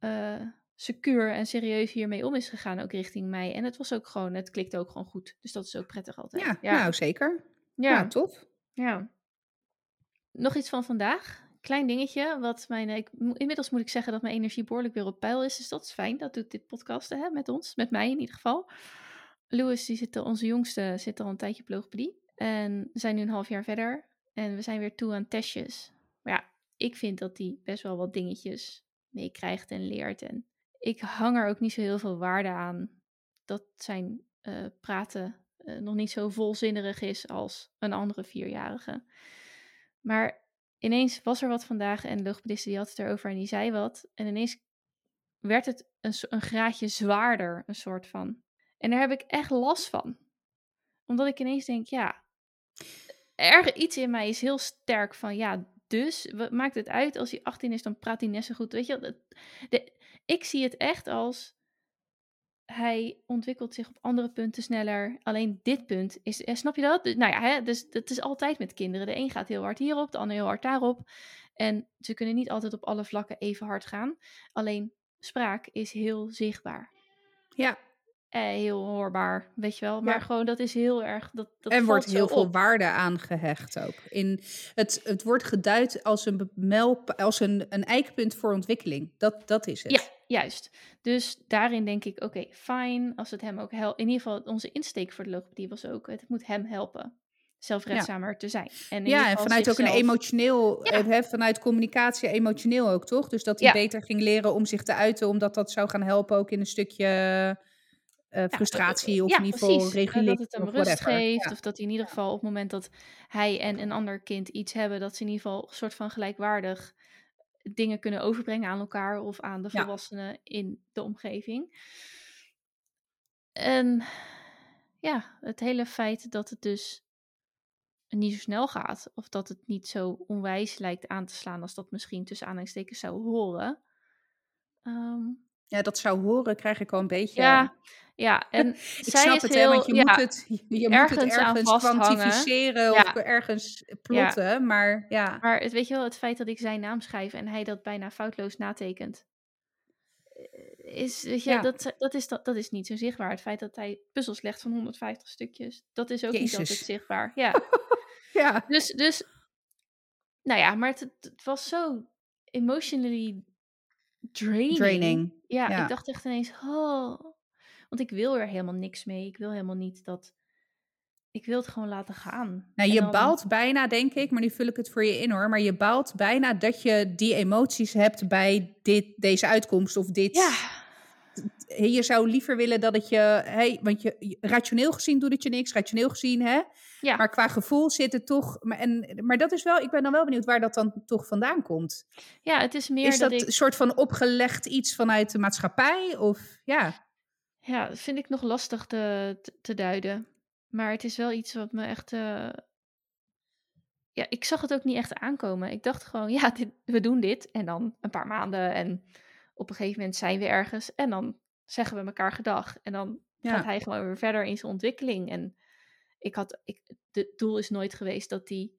uh, secuur en serieus hiermee om is gegaan, ook richting mij. En het was ook gewoon, het klikt ook gewoon goed. Dus dat is ook prettig altijd. Ja, ja. nou zeker. Ja, nou, tof. Ja. Nog iets van vandaag. Klein dingetje, wat mijn, ik, inmiddels moet ik zeggen dat mijn energie behoorlijk weer op peil is. Dus dat is fijn. Dat doet dit podcasten hè, met ons, met mij in ieder geval. Louis, die zit, onze jongste, zit al een tijdje op logopedie. En we zijn nu een half jaar verder. En we zijn weer toe aan testjes. Maar ja, ik vind dat hij best wel wat dingetjes meekrijgt en leert. En ik hang er ook niet zo heel veel waarde aan dat zijn uh, praten uh, nog niet zo volzinnerig is als een andere vierjarige. Maar ineens was er wat vandaag en de logopediste die had het erover en die zei wat. En ineens werd het een, een graadje zwaarder, een soort van. En daar heb ik echt last van. Omdat ik ineens denk, ja, erg iets in mij is heel sterk van, ja, dus wat maakt het uit als hij 18 is, dan praat hij net zo goed. Weet je, de, ik zie het echt als hij ontwikkelt zich op andere punten sneller. Alleen dit punt is, eh, snap je dat? Nou ja, hè, dus het is altijd met kinderen. De een gaat heel hard hierop, de ander heel hard daarop. En ze kunnen niet altijd op alle vlakken even hard gaan. Alleen spraak is heel zichtbaar. Ja, eh, heel hoorbaar, weet je wel. Maar Ja. gewoon, dat is heel erg... Dat, dat en wordt heel veel waarde aan gehecht ook. In het, het wordt geduid als een, mijlp- als een, een eikpunt voor ontwikkeling. Dat, dat is het. Ja, juist. Dus daarin denk ik, oké, fijn. Als het hem ook helpt. In ieder geval, onze insteek voor de logopedie was ook... Het moet hem helpen zelfredzamer te zijn. En Ja, en vanuit ook een emotioneel, Ja. eh, hè, vanuit communicatie emotioneel ook, toch? Dus dat hij Ja. beter ging leren om zich te uiten, omdat dat zou gaan helpen ook in een stukje eh, frustratie of ja, in ieder geval. Eh, regulering. Dat het hem of rust geeft. Ja. Of dat hij in ieder geval op het moment dat hij en een ander kind iets hebben, dat ze in ieder geval een soort van gelijkwaardig dingen kunnen overbrengen aan elkaar of aan de Ja. volwassenen in de omgeving. En ja, het hele feit dat het dus niet zo snel gaat, of dat het niet zo onwijs lijkt aan te slaan als dat misschien tussen aanhalingstekens zou horen. Ehm, ja, dat zou horen, krijg ik al een beetje. ja, ja, [laughs] en ik zij snap is het, heel, hè, want je, ja, moet het, je moet het ergens ergens kwantificeren Ja. of ergens plotten, maar ja. Maar het, weet je wel, het feit dat ik zijn naam schrijf en hij dat bijna foutloos natekent. eh, Is, weet je, dat, dat, is, dat, dat is niet zo zichtbaar. Het feit dat hij puzzels legt van 150 stukjes, dat is ook niet altijd zichtbaar. Ja. [laughs] ja. Dus, dus, nou ja, maar het- het was zo emotionally draining. Draining. Ja, Ja. ik dacht echt ineens, oh. Want ik wil er helemaal niks mee. Ik wil helemaal niet dat... Ik wil het gewoon laten gaan. Nou, je dan- baalt bijna, denk ik, maar nu vul ik het voor je in hoor. Maar je baalt bijna dat je die emoties hebt bij dit, deze uitkomst of dit. Ja, Je zou liever willen dat het je, hey, want je, rationeel gezien doet het je niks, rationeel gezien, hè? ja. Maar qua gevoel zit het toch. Maar, en, maar dat is wel, ik ben dan wel benieuwd waar dat dan toch vandaan komt. ja, het is meer is dat dat een soort van opgelegd iets vanuit de maatschappij? Of ja, Ja, dat vind ik nog lastig te, te, duiden. Maar het is wel iets wat me echt. eh, Ja, ik zag het ook niet echt aankomen. Ik dacht gewoon, [laughs] ja, dit, we doen dit. En dan een paar maanden. En op een gegeven moment zijn we ergens. En dan zeggen we elkaar gedag. En dan Ja. gaat hij gewoon weer verder in zijn ontwikkeling. En ik had. Ik, het doel is nooit geweest dat hij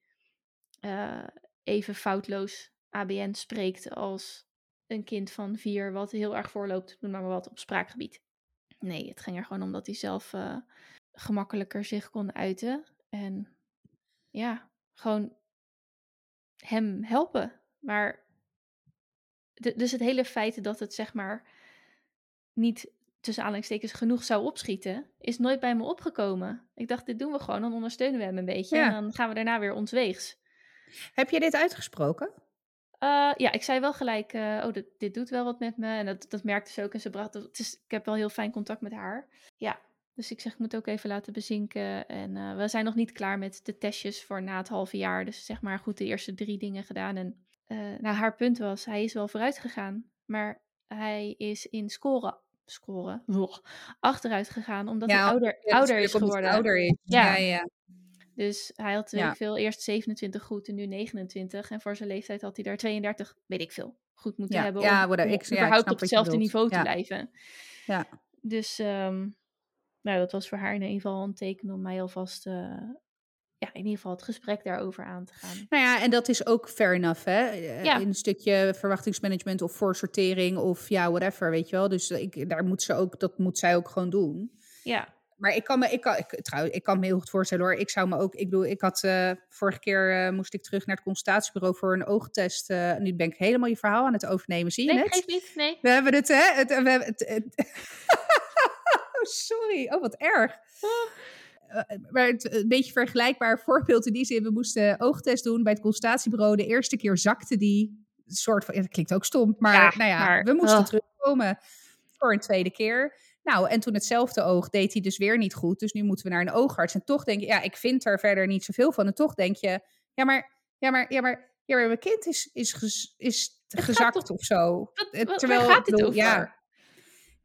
eh, even foutloos ABN spreekt als een kind van vier, wat heel erg voorloopt, noem maar wat, op spraakgebied. Nee, het ging er gewoon om dat hij zelf eh, gemakkelijker zich kon uiten. En ja, gewoon hem helpen. Maar dus het hele feit dat het zeg maar niet tussen aanhalingstekens genoeg zou opschieten, is nooit bij me opgekomen. Ik dacht, dit doen we gewoon, dan ondersteunen we hem een beetje. Ja. En dan gaan we daarna weer ons weegs. heb je dit uitgesproken? Eh, ja, ik zei wel gelijk, eh, oh, dit, dit doet wel wat met me. En dat, dat merkte ze ook. En ze bracht, het is, ik heb wel heel fijn contact met haar. Ja, dus ik zeg, ik moet ook even laten bezinken. En eh, we zijn nog niet klaar met de testjes voor na het halve jaar. Dus zeg maar goed de eerste drie dingen gedaan. En eh, nou, haar punt was, hij is wel vooruit gegaan. Maar hij is in scoren, scoren, [laughs] achteruit gegaan. Omdat Ja, hij ouder, Ja, ouder is geworden. Ouder is. Ja. Dus hij had, weet Ja. ik veel, eerst 27 goed en nu 29. En voor zijn leeftijd had hij daar 32, weet ik veel, goed moeten hebben. ja, om, Ik- ja, ik überhaupt op hetzelfde niveau te blijven. Ja. Dus ehm, nou, dat was voor haar in ieder geval een teken om mij alvast, eh, ja, in ieder geval het gesprek daarover aan te gaan. Nou ja, en dat is ook fair enough, hè? Eh, Ja. In een stukje verwachtingsmanagement of voorsortering of ja, whatever, weet je wel. Dus ik, daar moet ze ook, dat moet zij ook gewoon doen. Ja, Maar ik kan me, ik kan, ik, trouwens, ik kan me heel goed voorstellen hoor. Ik zou me ook, ik bedoel, ik had eh, vorige keer eh, moest ik terug naar het consultatiebureau voor een oogtest. eh, nu ben ik helemaal je verhaal aan het overnemen. Zie je nee, het? geeft niet, nee. We hebben het, hè? Het, we hebben het, het- [laughs] oh, sorry. Oh, wat erg. Eh, maar het, een beetje vergelijkbaar voorbeeld in die zin. We moesten oogtest doen bij het consultatiebureau. De eerste keer zakte die soort van... ja, dat klinkt ook stom, maar Ja, nou ja, maar, we moesten terugkomen voor een tweede keer. Nou, en toen hetzelfde oog deed hij dus weer niet goed. Dus nu moeten we naar een oogarts. En toch denk je, ja, ik vind er verder niet zoveel van. En toch denk je, ja, maar, ja, maar, ja, maar, ja, maar mijn kind is, is, is gezakt toch- of zo. Wat, Eh, wat, terwijl, waar gaat ik dit bedoel, over? Ja,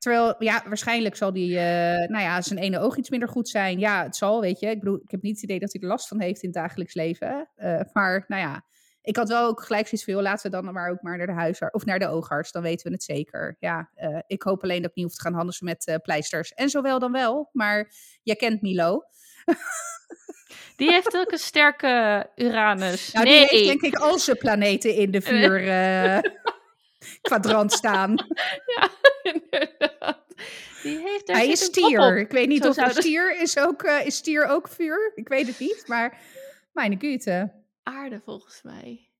terwijl, ja, waarschijnlijk zal die, eh, nou ja, zijn ene oog iets minder goed zijn. Ja, het zal, weet je. Ik bedoel, ik heb niet het idee dat hij er last van heeft in het dagelijks leven. Eh, maar, nou ja, ik had wel ook gelijk zoiets van, joh, laten we dan maar ook maar naar de huisarts of naar de oogarts. Dan weten we het zeker. Ja, eh, ik hoop alleen dat ik niet hoef te gaan handelen met pleisters. En zowel dan wel, maar jij kent Milo. [laughs] Die heeft ook een sterke Uranus. Nou, nee. die heeft denk ik al zijn planeten in de vuur [laughs] kwadrant staan. [laughs] Ja, inderdaad. Die heeft Hij is stier. Ik weet niet Zo of zouden- stier is ook, eh, is stier ook vuur. Ik weet het niet, maar mijn güte. Aarde volgens mij.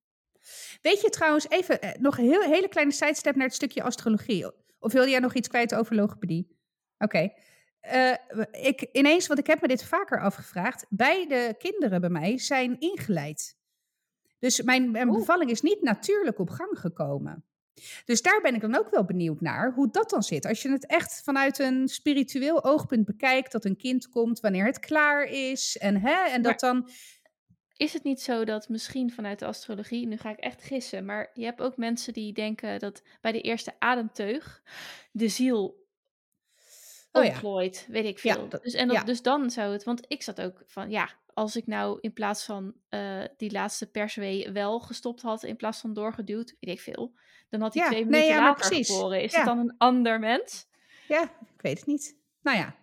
Weet je trouwens, even eh, nog een heel, hele kleine sidestep naar het stukje astrologie. Of wilde jij nog iets kwijt over logopedie? Oké. Eh, ik, ineens, want ik heb me dit vaker afgevraagd. Beide kinderen bij mij zijn ingeleid. Dus mijn, bevalling is niet natuurlijk op gang gekomen. Dus daar ben ik dan ook wel benieuwd naar, hoe dat dan zit. Als je het echt vanuit een spiritueel oogpunt bekijkt, dat een kind komt wanneer het klaar is. En, hè, en dat dan... Is het niet zo dat misschien vanuit de astrologie, nu ga ik echt gissen, maar je hebt ook mensen die denken dat bij de eerste ademteug de ziel Oh ja. ontplooit, weet ik Ja, veel. dat- dus, en dat, ja. dus dan zou het, want ik zat ook van, ja, als ik nou in plaats van eh, die laatste perswee wel gestopt had, in plaats van doorgeduwd, weet ik veel, dan had hij twee nee, minuten later precies. geboren. Is het dan een ander mens? Ja, ik weet het niet. Nou ja.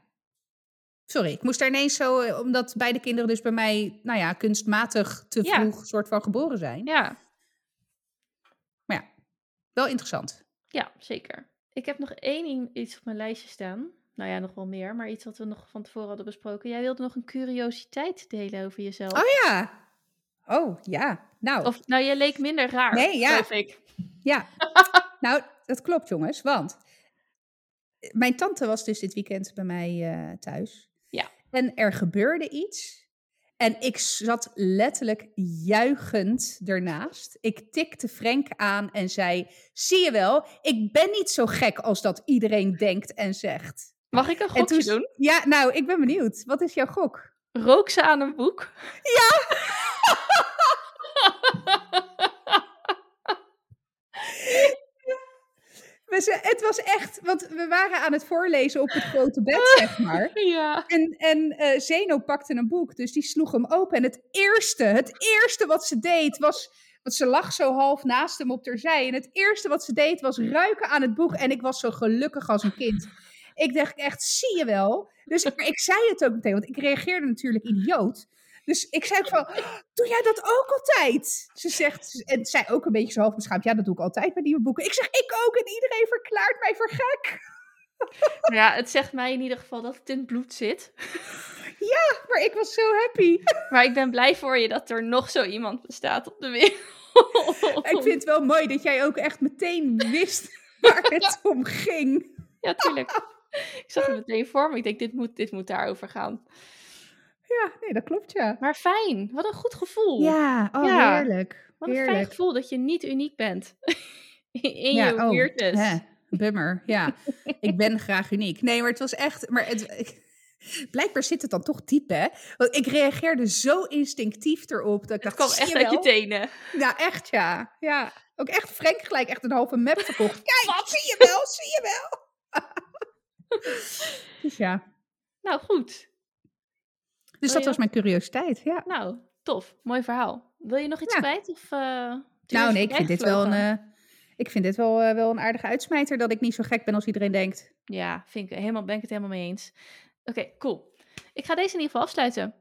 Sorry, ik moest er ineens zo, eh, omdat beide kinderen dus bij mij, nou ja, kunstmatig te vroeg soort van geboren zijn. Ja, Maar ja, wel interessant. ja, zeker. Ik heb nog één iets op mijn lijstje staan. Nou ja, nog wel meer, maar iets wat we nog van tevoren hadden besproken. Jij wilde nog een curiositeit delen over jezelf. Oh ja. Oh ja. Nou, Of, nou, jij leek minder raar, Nee, ja. ik. ja. [laughs] nou, dat klopt jongens, want mijn tante was dus dit weekend bij mij eh, thuis. Ja. En er gebeurde iets. En ik zat letterlijk juichend ernaast. Ik tikte Frank aan en zei: Zie je wel, ik ben niet zo gek als dat iedereen denkt en zegt. Mag ik een En gokje toen, doen? Ja, nou, ik ben benieuwd. Wat is jouw gok? Rook ze aan een boek? [laughs] Ze- het was echt, want we waren aan het voorlezen op het grote bed, [laughs] zeg maar. ja. En, en eh, Zeno pakte een boek, dus die sloeg hem open. En het eerste, het eerste wat ze deed was... Want ze lag zo half naast hem op terzij. En het eerste wat ze deed was ruiken aan het boek. En ik was zo gelukkig als een kind. Ik dacht echt, zie je wel? Dus maar ik zei het ook meteen, want ik reageerde natuurlijk idioot. Dus ik zei ook van, doe jij dat ook altijd? Ze zegt, en zij ook een beetje zo half beschaamd. Ja, dat doe ik altijd met nieuwe boeken. Ik zeg, ik ook. En iedereen verklaart mij voor gek. [laughs] Nou ja, het zegt mij in ieder geval dat het in het bloed zit. Maar ik was zo happy. Maar ik ben blij voor je dat er nog zo iemand bestaat op de wereld. Ik vind het wel mooi dat jij ook echt meteen wist [laughs] waar het om ging. Ja, tuurlijk. Ik zag het meteen voor me. Ik denk, dit moet, dit moet daarover gaan. Ja, nee, dat klopt, ja. Maar fijn. Wat een goed gevoel. Ja, oh, Ja. heerlijk. Wat een fijn gevoel dat je niet uniek bent. [laughs] In ja, je oh, weirdness. hè, bummer, ja. ik ben graag uniek. Nee, maar het was echt... Maar het, ik- blijkbaar zit het dan toch diep, hè? Want ik reageerde zo instinctief erop dat ik Het dacht, kwam echt je uit je tenen. Ja, echt, ja. ja. Ook echt Frank gelijk echt een halve map verkocht. [laughs] Kijk, zie je wel, zie je wel. [laughs] dus ja, Nou, goed. dus Wil dat was mijn curiositeit, ja. Nou, tof. Mooi verhaal. Wil je nog iets Ja. kwijt? Of, eh, Nou, nee, ik vind dit wel een, eh, ik vind dit wel, eh, wel een aardige uitsmijter dat ik niet zo gek ben als iedereen denkt. Ja, vind ik helemaal, ben ik het helemaal mee eens. Oké, cool. Ik ga deze in ieder geval afsluiten.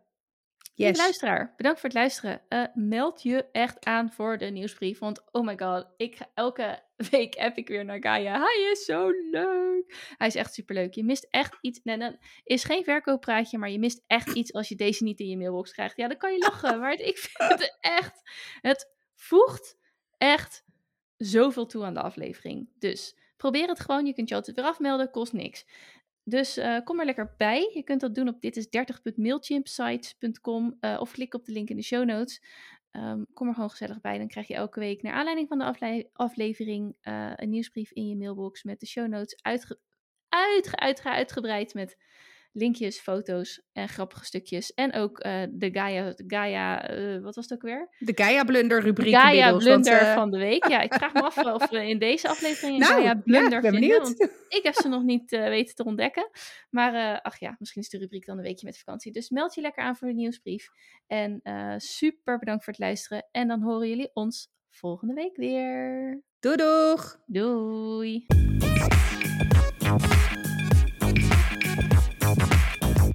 Yes. luisteraar, bedankt voor het luisteren. Eh, meld je echt aan voor de nieuwsbrief. Want oh my god, ik ga, elke [laughs] week heb ik weer naar Gaia. Hij is zo leuk. Hij is echt superleuk. Je mist echt iets. Nee, is geen verkooppraatje, maar je mist echt iets als je deze niet in je mailbox krijgt. Ja, dan kan je lachen. maar het- ik vind het [laughs] echt. Het voegt echt zoveel toe aan de aflevering. Dus probeer het gewoon. Je kunt je altijd weer afmelden, kost niks. Dus eh, kom er lekker bij. Je kunt dat doen op ditis30.mailchimpsites.com eh, of klik op de link in de show notes. Ehm, kom er gewoon gezellig bij. Dan krijg je elke week naar aanleiding van de afle- aflevering eh, een nieuwsbrief in je mailbox met de show notes uitge uitge uitge uitgebreid met linkjes, foto's en grappige stukjes. En ook eh, de Gaia, Gaia eh, wat was het ook weer? De Gaia Blunder rubriek. Gaia inmiddels, want, Blunder eh, van de week. Ja, ik vraag me af [laughs] of we in deze aflevering Nou, Gaia ja, Blunder ik ben vinden. benieuwd. Want ik heb ze nog niet weten te ontdekken. Maar ach ja, misschien is de rubriek dan een weekje met vakantie. Dus meld je lekker aan voor de nieuwsbrief. En super bedankt voor het luisteren. En dan horen jullie ons volgende week weer. Doei doeg! Doei!